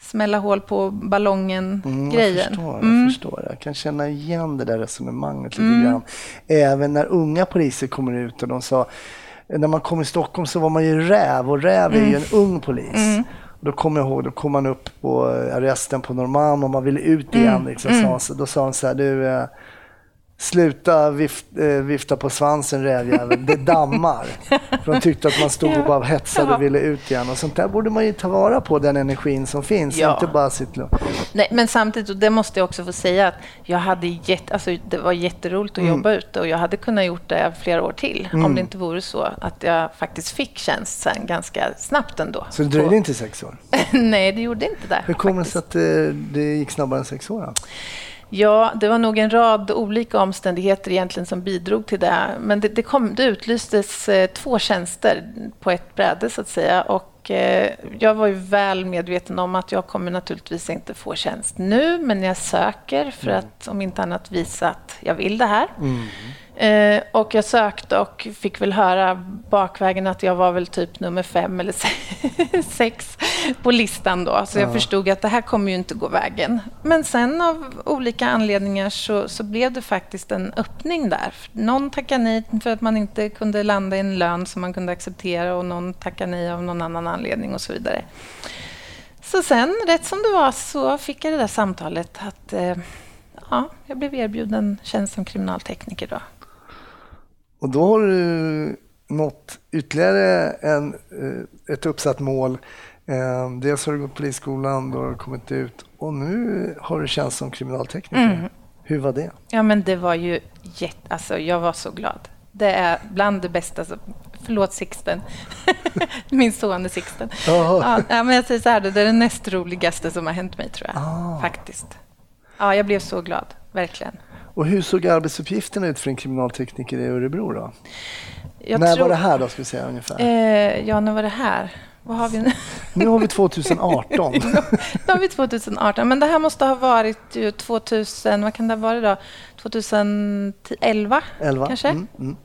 smälla hål på Mm, ballongen-grejen. Jag förstår, jag Mm. förstår. Jag kan känna igen det där resonemanget lite grann. Även när unga poliser kommer ut och de sa, när man kom i Stockholm så var man ju räv och räv är ju en ung polis. Då kommer jag ihåg, då kom man upp på arresten på Norrmalm och man ville ut igen. Liksom, sa, så då sa han så här, du, eh, sluta vift, eh, vifta på svansen rävjävel, det dammar. För de tyckte att man stod och bara hetsade och ville ut igen. Och sånt där borde man ju ta vara på, den energin som finns. Ja. Inte bara lugn. Nej, men samtidigt, och det måste jag också få säga, att jag hade jätte, alltså, det var jätteroligt Mm. att jobba ute och jag hade kunnat gjort det flera år till om det inte vore så att jag faktiskt fick tjänst sen ganska snabbt ändå. Så det dröjde inte sex år. Nej, det gjorde inte det. Hur kommer det sig att eh, det gick snabbare än sex år? Då? Ja, det var nog en rad olika omständigheter egentligen som bidrog till det. Men det, det, kom, det utlystes eh, två tjänster på ett bräde så att säga. Och eh, jag var ju väl medveten om att jag kommer naturligtvis inte få tjänst nu, men jag söker för att om inte annat visa att jag vill det här. Eh, och jag sökte och fick väl höra bakvägen att jag var väl typ nummer fem eller se- sex på listan då. Så jag förstod att det här kommer ju inte gå vägen. Men sen av olika anledningar så, så blev det faktiskt en öppning där. Någon tackade nej för att man inte kunde landa i en lön som man kunde acceptera och någon tackade nej av någon annan anledning och så vidare. Så sen, rätt som det var, så fick jag det där samtalet att eh, ja, jag blev erbjuden tjänst som kriminaltekniker då. Och då har du nått ytterligare en, eh, ett uppsatt mål. Eh, Dels har du gått polisskolan, då har du kommit ut och nu har du tjänst som kriminaltekniker. Hur var det? Ja, men det var ju jätte... Alltså, jag var så glad. Det är bland det bästa... som- Förlåt Sixten. Min son är Sixten. Jaha. Ja, men jag säger så här, det är det näst roligaste som har hänt mig, tror jag. Ah. Faktiskt. Ja, jag blev så glad. Verkligen. Och hur såg arbetsuppgifterna ut för en kriminaltekniker i Örebro då? Jag När tror- var det här då, ska vi säga ungefär? Eh, ja, när var det här? Vad har vi nu? Nu har vi 2018. nu har vi 2018. Men det här måste ha varit ju 2000... Vad kan det ha varit då? 2011, 11. kanske? Mm, mm.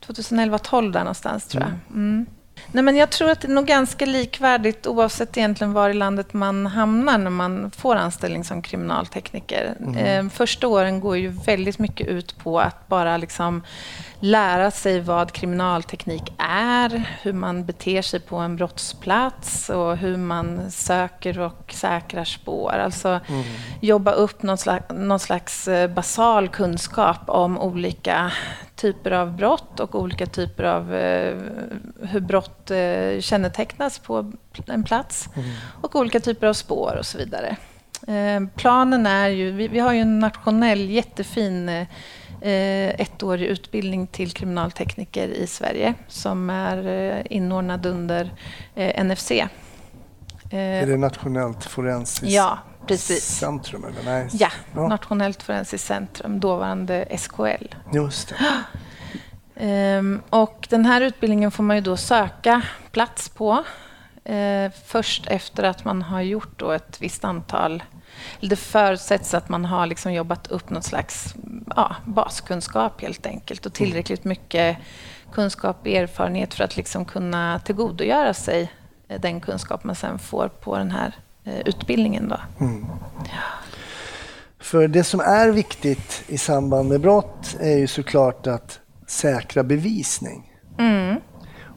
2011, 12 där någonstans tror jag. Mm. Nej, men jag tror att det är nog ganska likvärdigt oavsett egentligen var i landet man hamnar när man får anställning som kriminaltekniker. Eh, första åren går ju väldigt mycket ut på att bara liksom lära sig vad kriminalteknik är, hur man beter sig på en brottsplats och hur man söker och säkrar spår. Alltså jobba upp någon slags, någon slags eh, basal kunskap om olika typer av brott och olika typer av eh, hur brott eh, kännetecknas på en plats och olika typer av spår och så vidare. Eh, planen är ju, vi, vi har ju en nationell jättefin eh, ettårig utbildning till kriminaltekniker i Sverige som är eh, inordnad under eh, NFC. Är det Nationellt forensiskt ja, precis. centrum? Eller? Nej. Ja, Ja. Nationellt forensiskt centrum, dåvarande SKL. Just det. Ehm, och den här utbildningen får man ju då söka plats på först efter att man har gjort då ett visst antal... Det förutsätts att man har liksom jobbat upp någon slags ja, baskunskap helt enkelt och tillräckligt mycket kunskap och erfarenhet för att liksom kunna tillgodogöra sig den kunskap man sen får på den här eh, utbildningen. Då. För det som är viktigt i samband med brott är ju såklart att säkra bevisning. Mm.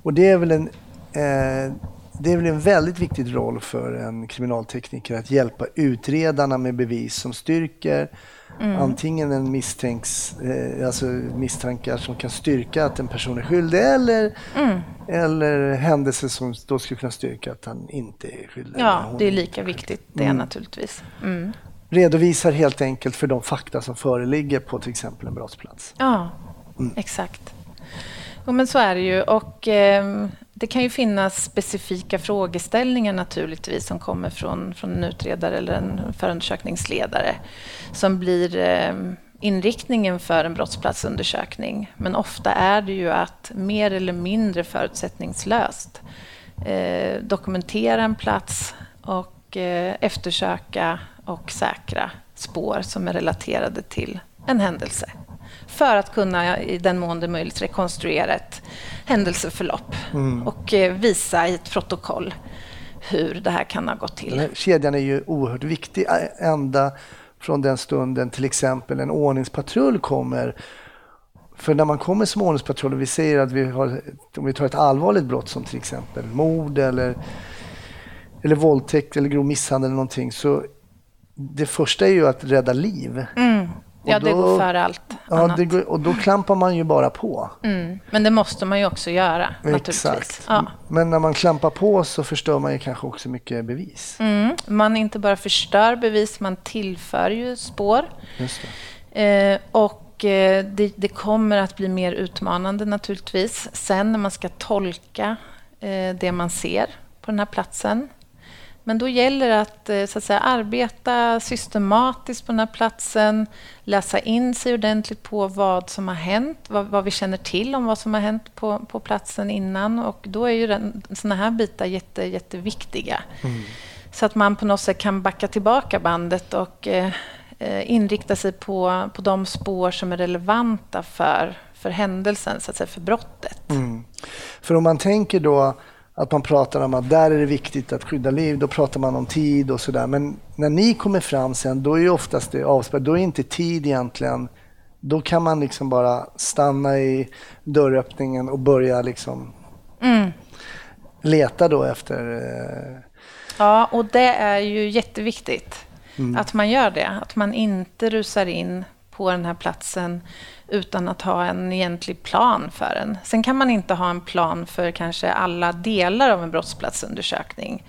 Och det är väl en, eh, det är väl en väldigt viktig roll för en kriminaltekniker att hjälpa utredarna med bevis som styrker antingen en misstänks, eh, alltså misstankar som kan styrka att en person är skyldig eller, eller händelser som då skulle kunna styrka att han inte är skyldig. Ja, det är lika viktigt det naturligtvis. Mm. redovisar helt enkelt för de fakta som föreligger på till exempel en brottsplats. Ja, exakt. Jo, men så är det ju. Och, eh, det kan ju finnas specifika frågeställningar naturligtvis som kommer från, från en utredare eller en förundersökningsledare som blir eh, inriktningen för en brottsplatsundersökning. Men ofta är det ju att mer eller mindre förutsättningslöst eh, dokumentera en plats och eh, eftersöka och säkra spår som är relaterade till en händelse för att kunna, i den mån det är möjligt, rekonstruera ett händelseförlopp och eh, visa i ett protokoll hur det här kan ha gått till. kedjan är ju oerhört viktig ända från den stunden till exempel en ordningspatrull kommer. För när man kommer som ordningspatrull och vi säger att vi har, om vi tar ett allvarligt brott som till exempel mord eller eller våldtäkt eller grov misshandel eller någonting så det första är ju att rädda liv. Mm. Ja, Och det då- går före allt Ja, går, och då klampar man ju bara på. Mm. Men det måste man ju också göra, naturligtvis. Exakt. Ja. Men när man klampar på så förstör man ju kanske också mycket bevis. Mm. Man inte bara förstör bevis, man tillför ju spår. Eh, och eh, det, det kommer att bli mer utmanande naturligtvis. Sen när man ska tolka eh, det man ser på den här platsen. Men då gäller det att, eh, så att säga, arbeta systematiskt på den här platsen, läsa in sig ordentligt på vad som har hänt, vad, vad vi känner till om vad som har hänt på, på platsen innan. Och då är ju den, såna här bitar jätte, jätteviktiga. Så att man på något sätt kan backa tillbaka bandet och eh, eh, inrikta sig på, på de spår som är relevanta för, för händelsen, så att säga, för brottet. Mm. För om man tänker då att man pratar om att där är det viktigt att skydda liv, då pratar man om tid och sådär. Men när ni kommer fram sen, då är ju oftast det avspärrat. Då är inte tid egentligen... Då kan man liksom bara stanna i dörröppningen och börja liksom Mm. leta då efter... Eh, Ja, och det är ju jätteviktigt att man gör det. Att man inte rusar in på den här platsen utan att ha en egentlig plan för den. Sen kan man inte ha en plan för kanske alla delar av en brottsplatsundersökning.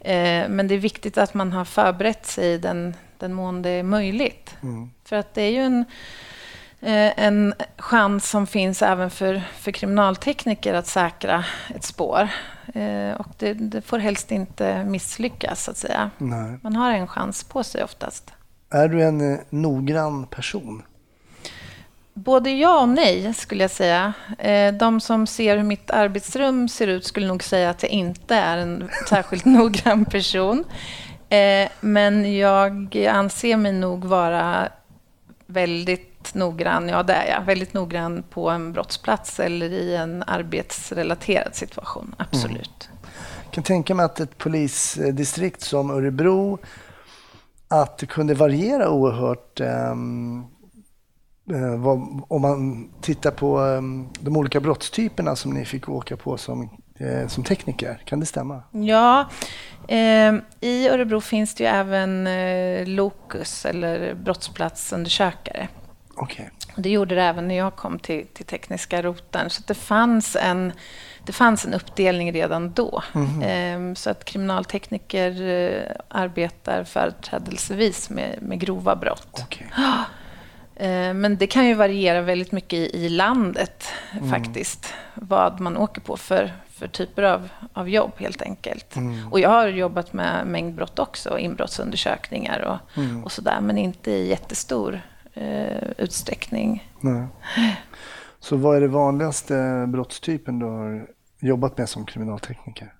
Eh, men det är viktigt att man har förberett sig i den, den mån det är möjligt. För att det är ju en, eh, en chans som finns även för, för kriminaltekniker att säkra ett spår. Eh, och det, det får helst inte misslyckas, så att säga. nej. Man har en chans på sig oftast. Är du en noggrann person? Både ja och nej, skulle jag säga. Eh, de som ser hur mitt arbetsrum ser ut skulle nog säga att jag inte är en särskilt noggrann person. Eh, men jag anser mig nog vara väldigt noggrann, ja det är jag, väldigt noggrann på en brottsplats eller i en arbetsrelaterad situation, absolut. Mm. Jag kan tänka mig att ett polisdistrikt som Örebro, att det kunde variera oerhört eh, vad, om man tittar på ehm, de olika brottstyperna som ni fick åka på som, eh, som tekniker. Kan det stämma? Ja, eh, i Örebro finns det ju även eh, Locus eller brottsplatsundersökare. Och det gjorde det även när jag kom till, till tekniska roten. Så det, fanns en, det fanns en uppdelning redan då. Ehm, så att kriminaltekniker eh, arbetar företrädelsevis med, med grova brott. okej. Eh, Men det kan ju variera väldigt mycket i, landet faktiskt. Vad man åker på för, för typer av, av jobb helt enkelt. Och jag har jobbat med mängdbrott också, inbrottsundersökningar och, och sådär. Men inte i jättestor eh, utsträckning. Nej. Så vad är det vanligaste brottstypen du har jobbat med som kriminaltekniker?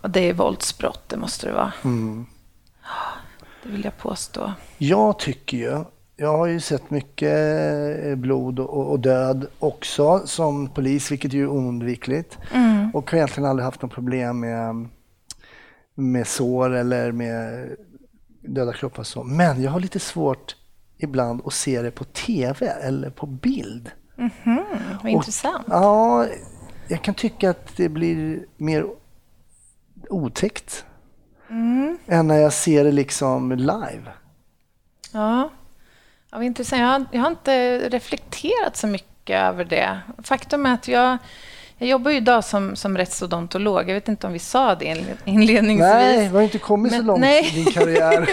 Och det är våldsbrott, det måste det vara. Mm. Det vill jag påstå. Jag tycker ju, jag har ju sett mycket eh, blod och, och död också som polis, vilket ju är oundvikligt. Och har egentligen aldrig haft något problem med, med sår eller med döda kroppar. Så. Men jag har lite svårt ibland att se det på TV eller på bild. Vad intressant. Ja, jag kan tycka att det blir mer otäckt än när jag ser det liksom live. Ja, ja intressant. Jag har, jag har inte reflekterat så mycket över det. Faktum är att jag, jag jobbar ju idag som, som rättsodontolog. Jag vet inte om vi sa det inle- inledningsvis. Nej, vi har inte kommit så Men- långt nej. i din karriär.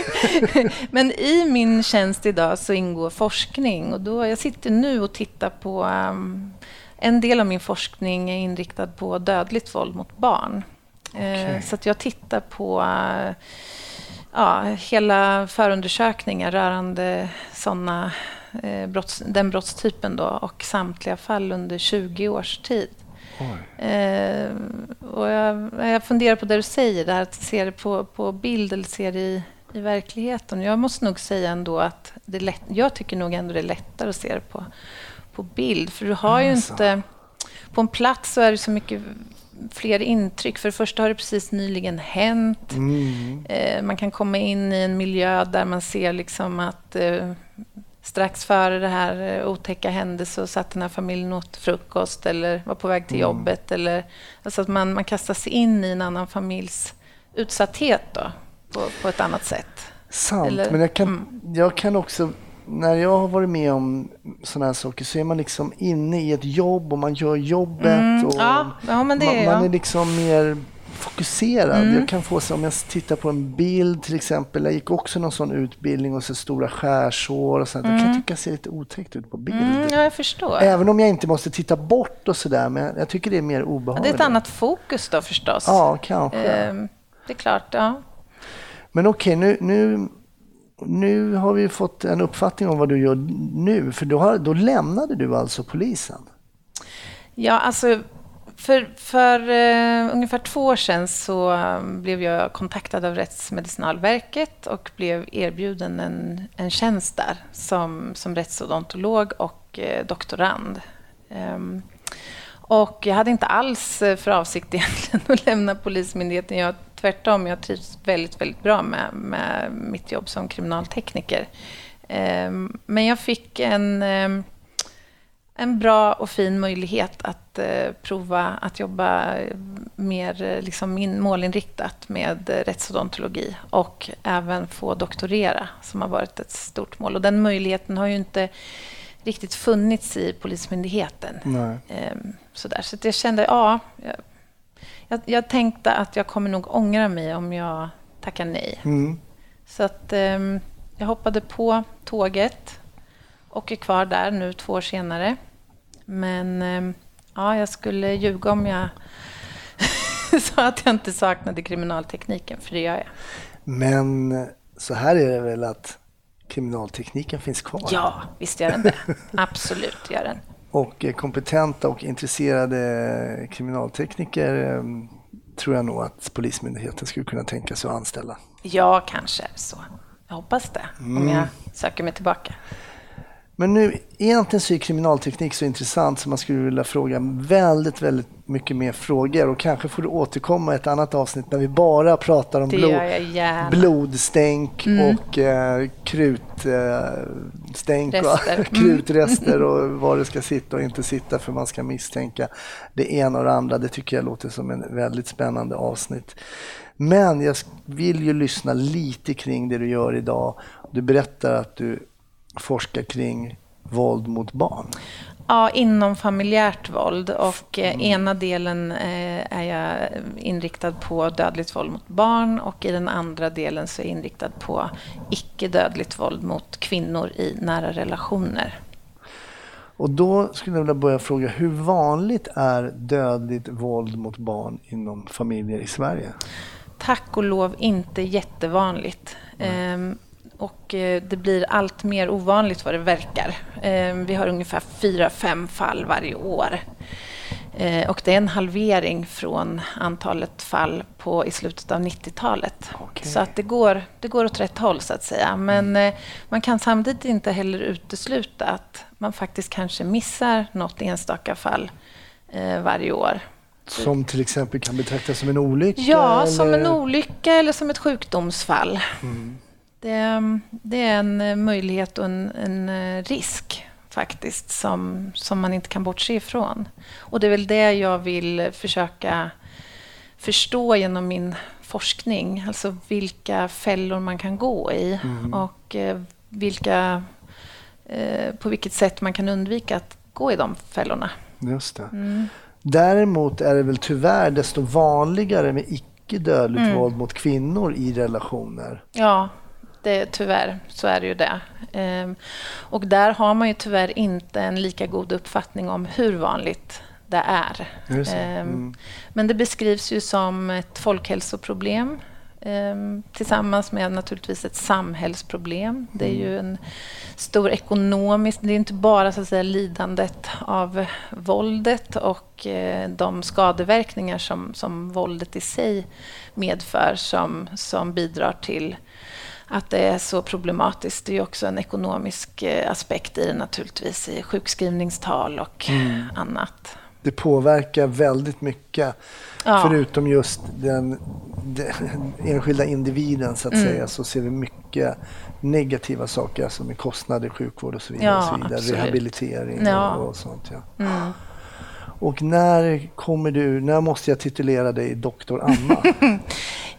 Men i min tjänst idag så ingår forskning. Och då, jag sitter nu och tittar på... Um, en del av min forskning är inriktad på dödligt våld mot barn. Eh, så att jag tittar på eh, ja, hela förundersökningar rörande såna, eh, brotts, den brottstypen då, och samtliga fall under 20 års tid. Eh, och jag, jag funderar på det du säger, där att se det på, på bild eller se det i, i verkligheten. Jag måste nog säga ändå att det lätt, jag tycker nog ändå det är lättare att se det på, på bild. För du har ju Alltså. inte... På en plats så är det så mycket fler intryck. För det första har det precis nyligen hänt. Mm. Eh, man kan komma in i en miljö där man ser liksom att eh, strax före det här eh, otäcka hände så satt den här familjen åt frukost eller var på väg till jobbet. Eller, alltså att man, man kastar sig in i en annan familjs utsatthet då, på, på ett annat sätt. Sant, Eller- mm. men jag kan, jag kan också... När jag har varit med om sådana här saker så är man liksom inne i ett jobb och man gör jobbet. Och Mm. Ja, ja, det man, är man jag. är liksom mer fokuserad. Mm. Jag kan få så om jag tittar på en bild till exempel. Jag gick också någon sån utbildning och så stora skärsår och sånt. Det kan jag tycka ser lite otäckt ut på bild. Mm, ja, jag förstår. Även om jag inte måste titta bort och sådär. Men jag tycker det är mer Ja, obehagligt. det är ett annat fokus då förstås. Ja, kanske. Ehm, det är klart, ja. Men okej, nu, nu, nu har vi fått en uppfattning om vad du gör nu. För då, har, då lämnade du alltså polisen. Ja, alltså för, för uh, ungefär två år sedan så eh, blev jag kontaktad av Rättsmedicinalverket och blev erbjuden en, en tjänst där som, som rättsodontolog och uh, doktorand. Um, och jag hade inte alls för avsikt egentligen att lämna Polismyndigheten. Jag, tvärtom, jag trivs väldigt, väldigt bra med, med mitt jobb som kriminaltekniker. Ehm, men jag fick en ehm, en bra och fin möjlighet att eh, prova att jobba eh, mer eh, liksom in, målinriktat med rättsodontologi och även få doktorera, som har varit ett stort mål. Och den möjligheten har ju inte riktigt funnits i Polismyndigheten. Nej. Ehm, sådär. Så jag kände, ja, jag, jag, tänkte att jag kommer nog ångra mig om jag tackar nej. Mm. Så att ehm, jag hoppade på tåget och är kvar där nu två år senare. Men ehm, ja, jag skulle ljuga om jag sa att jag inte saknade kriminaltekniken, för det gör jag. Men så här är det väl att kriminaltekniken finns kvar. Ja, visst gör den det. Absolut gör den. Och eh, kompetenta och intresserade kriminaltekniker eh, tror jag nog att Polismyndigheten skulle kunna tänka sig att anställa. Ja, kanske så. Jag hoppas det, om jag söker mig tillbaka. Men nu, egentligen så är kriminalteknik så intressant så man skulle vilja fråga väldigt, väldigt mycket mer frågor och kanske får du återkomma i ett annat avsnitt när vi bara pratar om blod, blodstänk och eh, krutstänk och Rester. Mm. krutrester och var det ska sitta och inte sitta för man ska misstänka det ena och det andra. Det tycker jag låter som en väldigt spännande avsnitt. Men jag vill ju lyssna lite kring det du gör idag. Du berättar att du forskar kring våld mot barn. Ja, inom familjärt våld. Och eh, ena delen eh, är jag inriktad på dödligt våld mot barn och i den andra delen så är jag inriktad på icke-dödligt våld mot kvinnor i nära relationer. Och då skulle jag vilja börja fråga, hur vanligt är dödligt våld mot barn inom familjer i Sverige? Tack och lov inte jättevanligt. Ehm, och eh, det blir allt mer ovanligt vad det verkar. Ehm, vi har ungefär fyra, fem fall varje år. Eh, och det är en halvering från antalet fall på, i slutet av 90-talet. Okej. Så att det går, det går åt rätt håll, så att säga. Men eh, man kan samtidigt inte heller utesluta att man faktiskt kanske missar något enstaka fall eh, varje år. Som till exempel kan betraktas som en olycka? Ja, som en eller? olycka eller som ett sjukdomsfall. Det, det är en eh, möjlighet och en, en eh, risk faktiskt som, som man inte kan bortse ifrån. Och det är väl det jag vill försöka förstå genom min forskning. Alltså vilka fällor man kan gå i och eh, vilka, på vilket sätt man kan undvika att gå i de fällorna. Just det. Mm. Däremot är det väl tyvärr desto vanligare med icke dödligt Mm. våld mot kvinnor i relationer. Ja, det, tyvärr så är det ju det. Ehm, och där har man ju tyvärr inte en lika god uppfattning om hur vanligt det är. Det. Ehm, Mm. Men det beskrivs ju som ett folkhälsoproblem ehm, tillsammans med naturligtvis ett samhällsproblem. Det är ju en stor ekonomisk... Det är inte bara så att säga, lidandet av våldet och eh, de skadeverkningar som, som våldet i sig medför som, som bidrar till att det är så problematiskt. Det är ju också en ekonomisk eh, aspekt i det naturligtvis, i sjukskrivningstal och annat. Det påverkar väldigt mycket. Ja. Förutom just den, den enskilda individen så att Mm. säga så ser vi mycket negativa saker alltså med kostnader, sjukvård och så vidare. Ja, och så vidare. Rehabilitering Ja. och, och sånt. Ja. Mm. Och när kommer du, när måste jag titulera dig doktor Anna?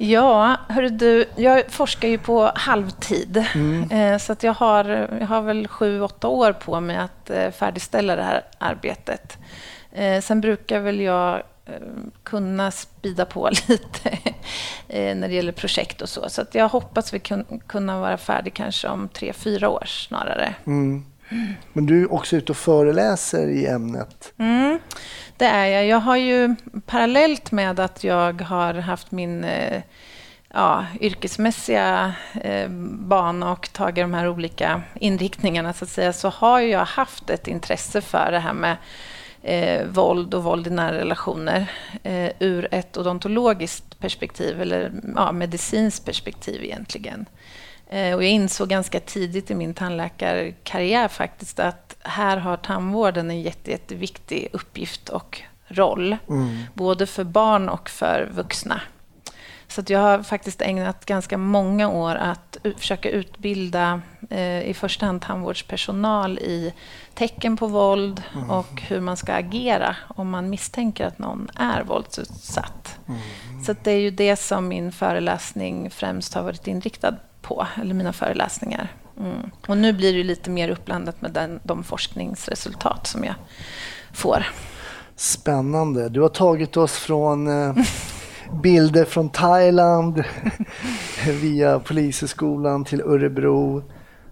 Ja, hörru du, jag forskar ju på halvtid. Mm. Eh, Så att jag, har, jag har väl sju, åtta år på mig att eh, färdigställa det här arbetet. Eh, Sen brukar väl jag kunna spida på lite när det gäller projekt och så. Så att jag hoppas vi kun, kunna vara färdig kanske om tre, fyra år snarare. Mm. Men du är också ute och föreläser i ämnet. Mm, det är jag. Jag har ju parallellt med att jag har haft min eh, ja, yrkesmässiga eh, bana och tagit de här olika inriktningarna så att säga, så har jag haft ett intresse för det här med eh, våld och våld i nära relationer eh, ur ett odontologiskt perspektiv, eller ja, medicinskt perspektiv egentligen. Eh, Och jag insåg ganska tidigt i min tandläkarkarriär faktiskt att här har tandvården en jätte, jätteviktig uppgift och roll. Både för barn och för vuxna. Så jag har faktiskt ägnat ganska många år att försöka utbilda eh, i första hand tandvårdspersonal i tecken på våld och hur man ska agera om man misstänker att någon är våldsutsatt. Så att det är ju det som min föreläsning främst har varit inriktad på, eller mina föreläsningar. Mm. Och nu blir det lite mer uppblandat med den, de forskningsresultat som jag får. Spännande. Du har tagit oss från eh, bilder från Thailand via Polishögskolan till Örebro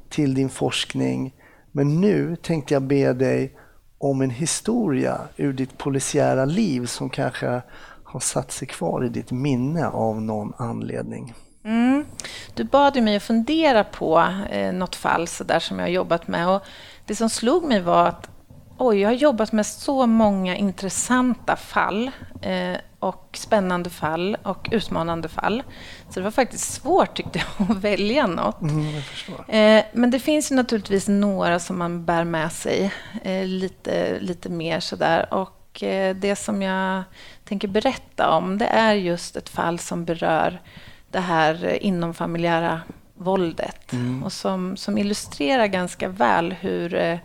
till din forskning. Men nu tänkte jag be dig om en historia ur ditt polisiära liv som kanske har satt sig kvar i ditt minne av någon anledning. Mm. Du bad ju mig att fundera på eh, något fall så där som jag har jobbat med. Och det som slog mig var att oj, jag har jobbat med så många intressanta fall eh, och spännande fall och utmanande fall. Så det var faktiskt svårt tyckte jag att välja något. Mm. Eh, men det finns ju naturligtvis några som man bär med sig eh, lite, lite mer sådär. Och eh, det som jag tänker berätta om det är just ett fall som berör det här inomfamiljära våldet och som, som illustrerar ganska väl hur eh,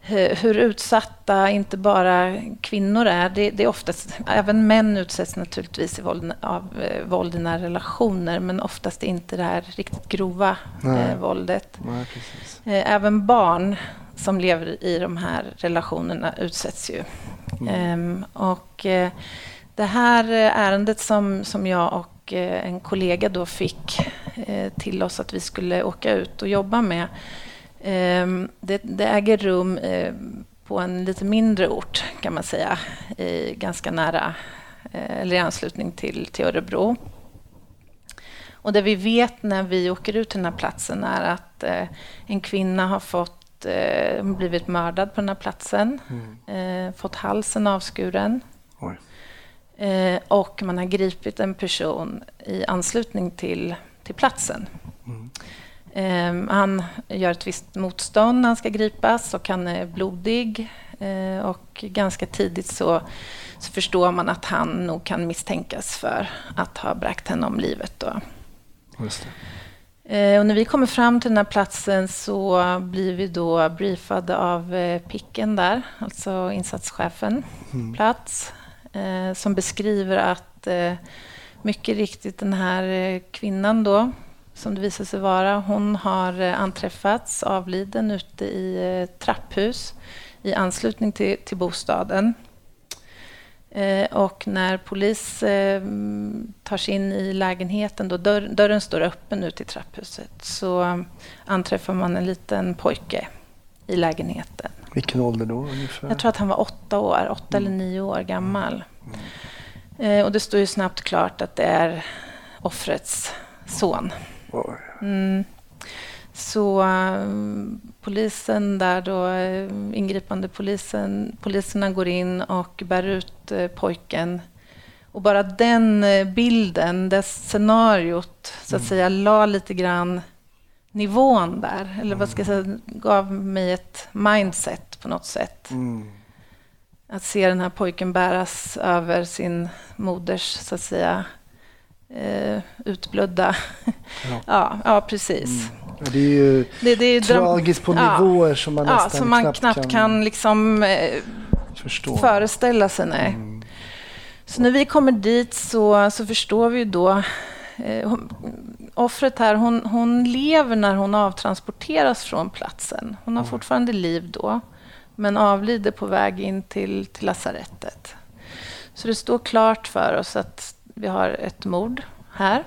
hur hur utsatta inte bara kvinnor är. Det, det är oftast, även män utsätts naturligtvis i våld, av eh, våld i nära relationer men oftast inte det här riktigt grova Nej. eh, våldet. Nej. Eh, även barn som lever i de här relationerna utsätts ju. Ehm, och eh, det här eh, ärendet som, som jag och eh, en kollega då fick eh, till oss att vi skulle åka ut och jobba med Ehm, Det, det äger rum eh, på en lite mindre ort kan man säga, i, ganska nära eller i anslutning till, till Örebro. Och det vi vet när vi åker ut till den här platsen är att en kvinna har fått, blivit mördad på den här platsen, eh, fått halsen avskuren Oj. Eh, och man har gripit en person i anslutning till, till platsen. Eh, han gör ett visst motstånd när han ska gripas och han är blodig. Eh, och ganska tidigt så, så förstår man att han nog kan misstänkas för att ha bragt henne om livet. Då. Eh, och när vi kommer fram till den här platsen så blir vi då briefade av eh, picken där, alltså insatschefen på plats, eh, som beskriver att eh, mycket riktigt den här eh, kvinnan då, som det visar sig vara, hon har eh, anträffats avliden ute i eh, trapphus i anslutning till, till bostaden. Eh, och när polis eh, tar sig in i lägenheten, då dörr, dörren står öppen ut i trapphuset, så eh, anträffar man en liten pojke i lägenheten. Vilken ålder då ungefär? Jag tror att han var åtta år, åtta eller nio år gammal. Eh, och det står ju snabbt klart att det är offrets son. Mm. Så eh, polisen där då, eh, ingripande polisen, poliserna går in och bär ut eh, pojken. Och bara den eh, bilden, det scenariot, så att säga, la lite grann nivån där. Eller vad ska jag säga, gav mig ett mindset på något sätt. Mm. Att se den här pojken bäras över sin moders, så att säga, eh, utblödda... Ja. ja, ja, precis. Ja, Det är ju Det, det är tragiskt på ja. nivåer som man ja, nästan som man knappt, knappt kan, liksom, eh, förstå. föreställa sig. Nej. Så när vi kommer dit så, så förstår vi ju då eh, offret här, hon, hon lever när hon avtransporteras från platsen. Hon har fortfarande liv då, men avlider på väg in till, till lasarettet. Så det står klart för oss att vi har ett mord här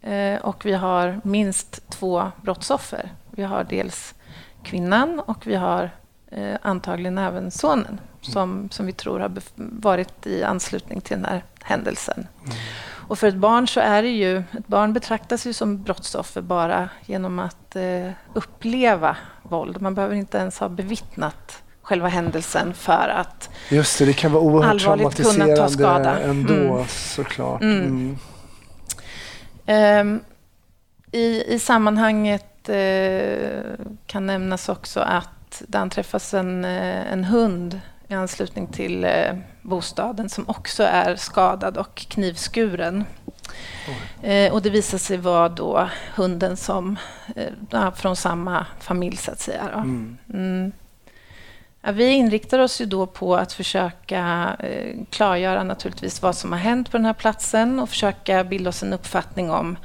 eh, och vi har minst två brottsoffer. Vi har dels kvinnan och vi har eh, antagligen även sonen som, som vi tror har varit i anslutning till den här händelsen. Och för ett barn så är det ju, ett barn betraktas ju som brottsoffer bara genom att eh, uppleva våld. Man behöver inte ens ha bevittnat själva händelsen för att Just det, det kan vara oerhört Allvarligt kunna ta skada. ändå Mm. såklart. Mm. Mm. Ehm, i, I sammanhanget eh, kan nämnas också att det anträffas en, eh, en hund i anslutning till eh, bostaden som också är skadad och knivskuren. Eh, och det visar sig vara då hunden som, eh, från samma familj så att säga. Mm. Mm. Ja, vi inriktar oss ju då på att försöka eh, klargöra naturligtvis vad som har hänt på den här platsen och försöka bilda oss en uppfattning om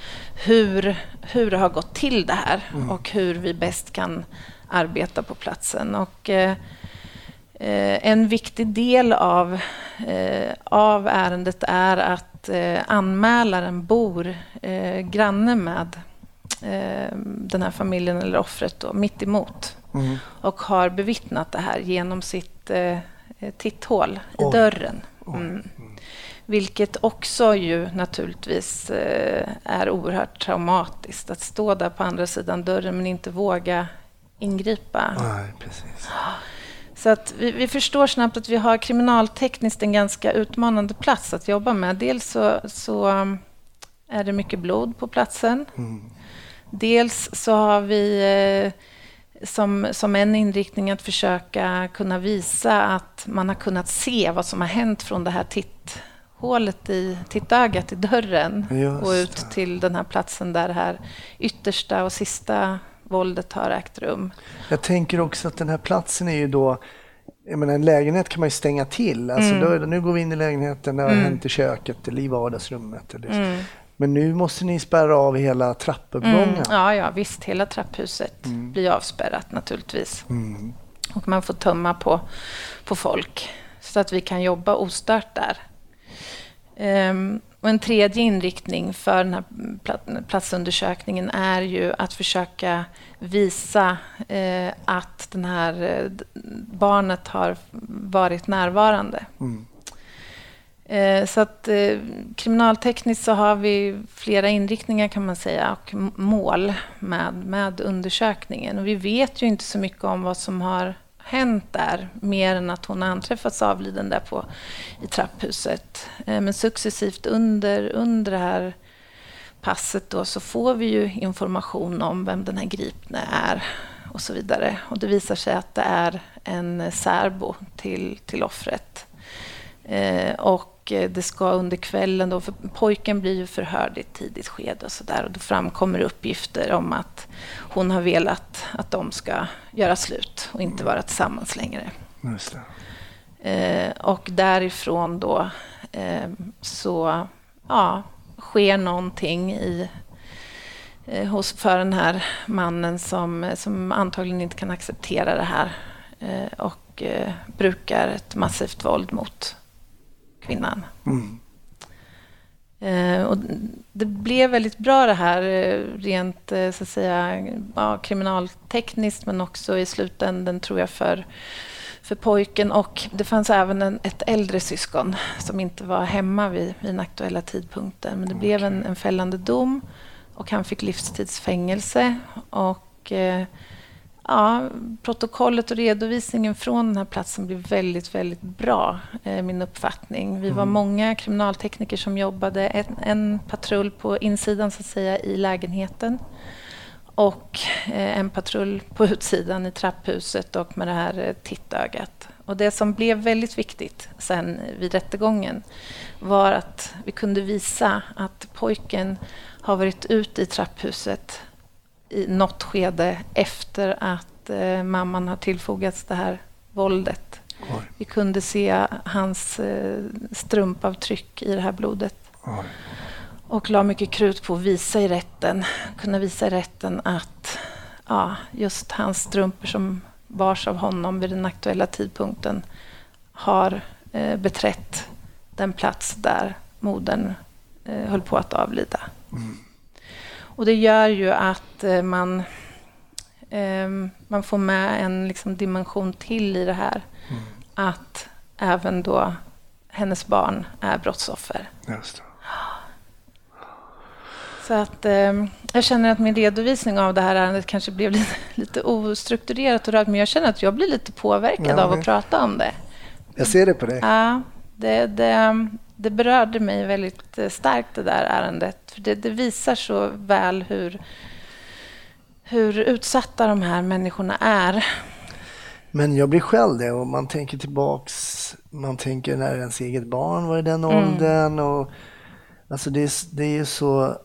hur, hur det har gått till det här och hur vi bäst kan arbeta på platsen. Och, eh, en viktig del av, eh, av ärendet är att eh, anmälaren bor eh, granne med eh, den här familjen eller offret då, mitt emot Mm. och har bevittnat det här genom sitt eh, titthål i Oj. dörren. Mm. Vilket också ju naturligtvis eh, är oerhört traumatiskt att stå där på andra sidan dörren men inte våga ingripa. Nej, precis. Så att vi, vi förstår snabbt att vi har kriminaltekniskt en ganska utmanande plats att jobba med. Dels så, så um, är det mycket blod på platsen. Mm. Dels så har vi eh, som, som en inriktning att försöka kunna visa att man har kunnat se vad som har hänt från det här titthålet i tittögat i dörren Just och ut det. till den här platsen där det här yttersta och sista våldet har ägt rum. Jag tänker också att den här platsen är ju då jag menar, en lägenhet kan man ju stänga till. Alltså, Mm. då, nu går vi in i lägenheten, det har hänt i köket eller i vardagsrummet. Eller, Mm. Men nu måste ni spärra av hela trappuppgången. Mm, ja, ja, visst. Hela trapphuset blir avspärrat naturligtvis. Mm. Och man får tömma på, på folk så att vi kan jobba ostört där. Ehm, och en tredje inriktning för den här pla- platsundersökningen är ju att försöka visa eh, att den här eh, barnet har varit närvarande. Mm. Eh, Så att eh, kriminaltekniskt så har vi flera inriktningar kan man säga och mål med, med undersökningen. Och vi vet ju inte så mycket om vad som har hänt där mer än att hon har anträffats avliden där på, i trapphuset. Eh, men successivt under, under det här passet då så får vi ju information om vem den här gripne är och så vidare. Och det visar sig att det är en eh, särbo till, till offret. Eh, och eh, det ska under kvällen då, för pojken blir ju förhörd i ett tidigt skede och så där och då framkommer uppgifter om att hon har velat att de ska göra slut och inte vara tillsammans längre. Eh, och därifrån då eh, så ja, sker någonting i, eh, hos, för den här mannen som, som antagligen inte kan acceptera det här eh, och eh, brukar ett massivt våld mot kvinnan. Mm. Eh, och det blev väldigt bra det här eh, rent eh, så att säga, ja, kriminaltekniskt men också i slutändan tror jag för, för pojken. Och det fanns även en, ett äldre syskon som inte var hemma vid, vid den aktuella tidpunkten. Men det blev en, en fällande dom och han fick livstidsfängelse. Och eh, ja, protokollet och redovisningen från den här platsen blev väldigt, väldigt bra, eh, min uppfattning. Vi var många kriminaltekniker som jobbade, en, en patrull på insidan så att säga i lägenheten och eh, en patrull på utsidan i trapphuset och med det här eh, tittögat. Och det som blev väldigt viktigt sen vid rättegången var att vi kunde visa att pojken har varit ute i trapphuset i något skede efter att eh, mamman har tillfogats det här våldet. Oj. Vi kunde se hans eh, strumpavtryck i det här blodet. Oj. Och la mycket krut på att visa i rätten, kunna visa i rätten att ja, just hans strumpor som bars av honom vid den aktuella tidpunkten har eh, beträtt den plats där modern eh, höll på att avlida. Och det gör ju att eh, man, eh, man får med en liksom, dimension till i det här. Att även då hennes barn är brottsoffer. Så att, eh, jag känner att min redovisning av det här ärendet kanske blev lite, lite ostrukturerat och rört, men jag känner att jag blir lite påverkad Ja, av att prata om det. Jag ser det på dig. Ja, det, det, det berörde mig väldigt eh, starkt det där ärendet. För det, det visar så väl hur, hur utsatta de här människorna är. Men jag blir själv det och man tänker tillbaks, man tänker när ens eget barn var i den åldern och alltså det är, det är så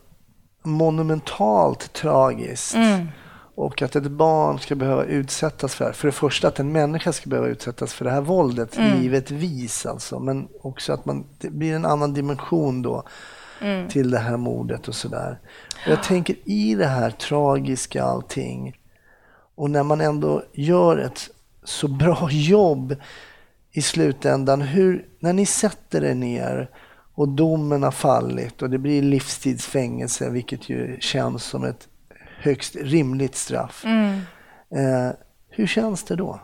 monumentalt tragiskt. Och att ett barn ska behöva utsättas för det här. För det första att en människa ska behöva utsättas för det här våldet, givetvis alltså. Men också att man, det blir en annan dimension då till det här mordet och sådär. Och jag tänker i det här tragiska allting och när man ändå gör ett så bra jobb i slutändan, hur, när ni sätter er ner och domen har fallit och det blir livstidsfängelse, vilket ju känns som ett högst rimligt straff. Eh, hur känns det då?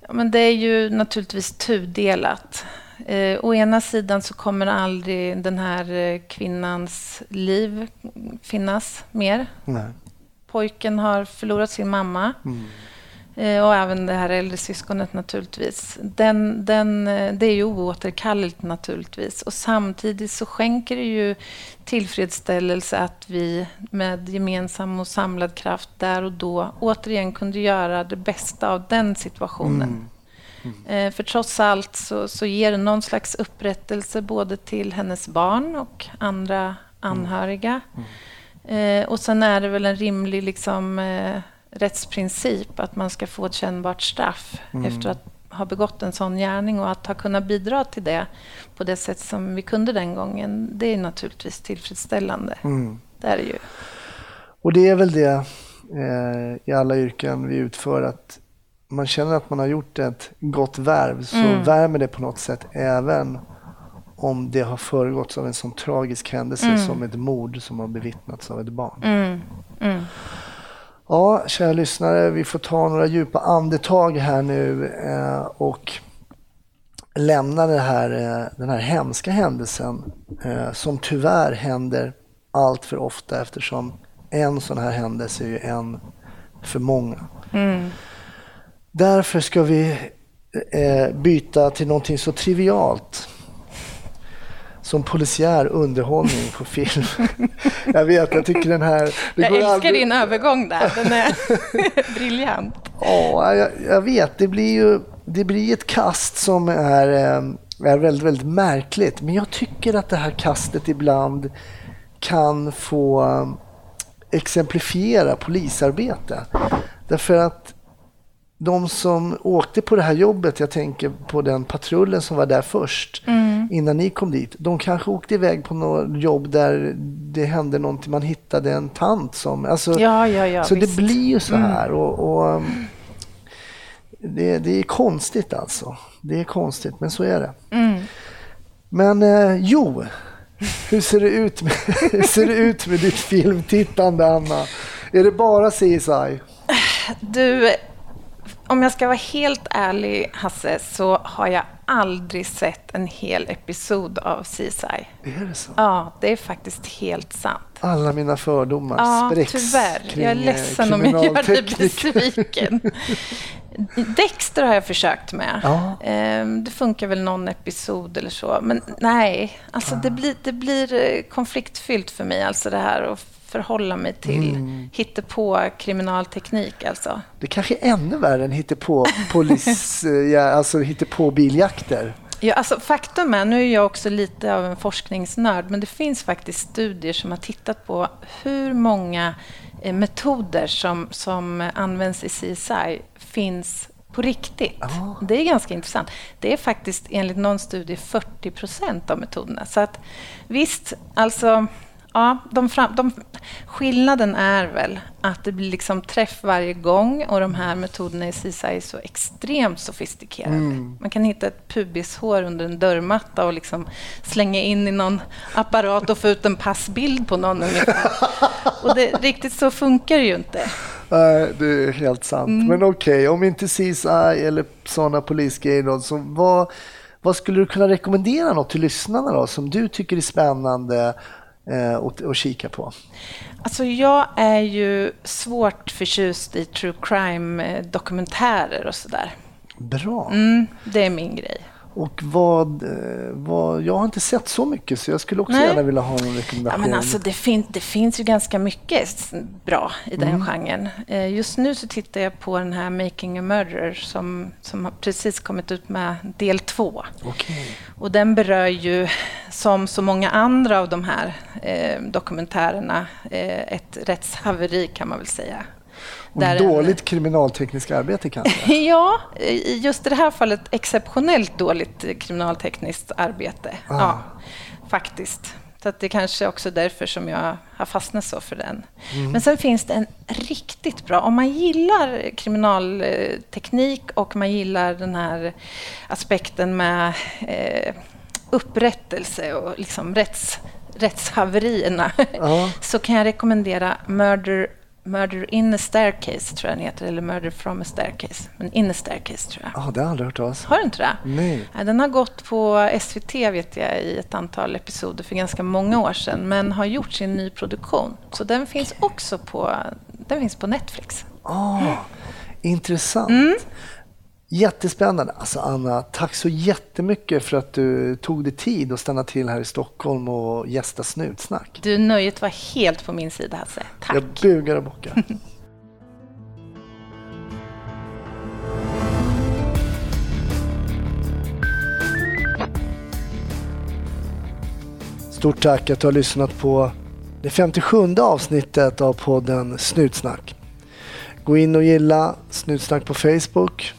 Ja, men det är ju naturligtvis tudelat. Eh, å ena sidan så kommer aldrig den här eh, kvinnans liv finnas mer. Nej. Pojken har förlorat sin mamma. Eh, och även det här äldre syskonet naturligtvis. Den, den, eh, det är ju oåterkalleligt naturligtvis. Och samtidigt så skänker det ju tillfredsställelse att vi med gemensam och samlad kraft där och då återigen kunde göra det bästa av den situationen. Eh, För trots allt så, så ger det någon slags upprättelse både till hennes barn och andra anhöriga. Eh, och sen är det väl en rimlig liksom, eh, rättsprincip att man ska få ett kännbart straff efter att ha begått en sån gärning och att ha kunnat bidra till det på det sätt som vi kunde den gången. Det är naturligtvis tillfredsställande. Det är det ju. Och det är väl det eh, i alla yrken vi utför att man känner att man har gjort ett gott värv så värmer det på något sätt även om det har föregåtts av en sån tragisk händelse som ett mord som har bevittnats av ett barn. Mm. Mm. Ja, kära lyssnare, vi får ta några djupa andetag här nu eh, och lämna det här, eh, den här hemska händelsen eh, som tyvärr händer allt för ofta eftersom en sån här händelse är ju en för många. Därför ska vi byta till någonting så trivialt som polisiär underhållning på film. jag vet, jag tycker den här... Jag älskar aldrig- din övergång där. Den är briljant. Ja, jag, jag vet. Det blir ju det blir ett kast som är, eh, är väldigt, väldigt märkligt. Men jag tycker att det här kastet ibland kan få eh, exemplifiera polisarbete. Därför att de som åkte på det här jobbet, jag tänker på den patrullen som var där först innan ni kom dit. De kanske åkte iväg på något jobb där det hände någonting, man hittade en tant som... Alltså, Ja, ja, ja. så visst. det blir ju så här. Och, och, um, det, det är konstigt alltså. Det är konstigt, men så är det. Men eh, jo, hur ser det ut med, hur ser det ut med ditt filmtittande, Anna? Är det bara CSI? Du, om jag ska vara helt ärlig, Hasse, så har jag aldrig sett en hel episod av CSI. Är det så? Ja, det är faktiskt helt sant. Alla mina fördomar Ja, spräcks tyvärr. kring Jag är eh, ledsen om jag gör dig besviken. Dexter har jag försökt med. Ja. Ehm, Det funkar väl någon episod eller så. Men nej, alltså det, blir, det blir eh, konfliktfyllt för mig, alltså det här att förhålla mig till Mm. hittepå kriminalteknik. Alltså. Det kanske är ännu värre än hittepå polis, ja, alltså hittepå biljakter. Ja, alltså, faktum är, nu är jag också lite av en forskningsnörd, men det finns faktiskt studier som har tittat på hur många eh, metoder som, som används i CSI finns på riktigt. Det är ganska intressant. Det är faktiskt enligt någon studie 40 procent av metoderna. Så att visst, alltså Ja, de fram, de, skillnaden är väl att det blir liksom träff varje gång och de här metoderna i CSI är så extremt sofistikerade. Mm. Man kan hitta ett pubishår under en dörrmatta och liksom slänga in i någon apparat och få ut en passbild på någon ungefär. Och det, riktigt så funkar det ju inte. Nej, det är helt sant. Mm. Men okej, okay, om inte CSI eller sådana polisgrejer, så vad, vad skulle du kunna rekommendera något till lyssnarna då, som du tycker är spännande och, och kika på? Alltså jag är ju svårt förtjust i true crime-dokumentärer och sådär. Bra. Mm, det är min grej. Och vad, eh, vad, jag har inte sett så mycket så jag skulle också Nej. gärna vilja ha en rekommendation. Ja, men alltså, det, fin, det finns ju ganska mycket bra i den mm. genren. Eh, just nu så tittar jag på den här Making a Murderer som, som har precis kommit ut med del två. Okay. Och den berör ju, som så många andra av de här eh, dokumentärerna, eh, ett rättshaveri kan man väl säga. Och dåligt en... kriminaltekniskt arbete kanske? ja, just i det här fallet exceptionellt dåligt kriminaltekniskt arbete. Ah. Ja, faktiskt. Så att det är kanske också därför som jag har fastnat så för den. Mm. Men sen finns det en riktigt bra... Om man gillar kriminalteknik och man gillar den här aspekten med eh, upprättelse och liksom rätts, rättshaverierna ja. så kan jag rekommendera Murder Murder in a staircase, tror jag den heter, eller Murder from a staircase. Men in a staircase, tror jag. Ja, det har jag aldrig hört talas Har du inte det? Nej. Den har gått på SVT, vet jag, i ett antal episoder för ganska många år sedan, men har gjort sin ny produktion. Så den finns också på, den finns på Netflix. Oh, intressant. Mm. Jättespännande. Alltså Anna, tack så jättemycket för att du tog dig tid att stanna till här i Stockholm och gästa Snutsnack. Du, nöjet var helt på min sida Hasse. Tack. Jag bugar och bockar. Stort tack att du har lyssnat på det 57 avsnittet av podden Snutsnack. Gå in och gilla Snutsnack på Facebook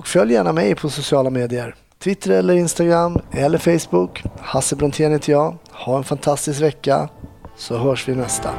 och följ gärna mig på sociala medier. Twitter eller Instagram eller Facebook. Hasse Brontén heter jag. Ha en fantastisk vecka så hörs vi nästa.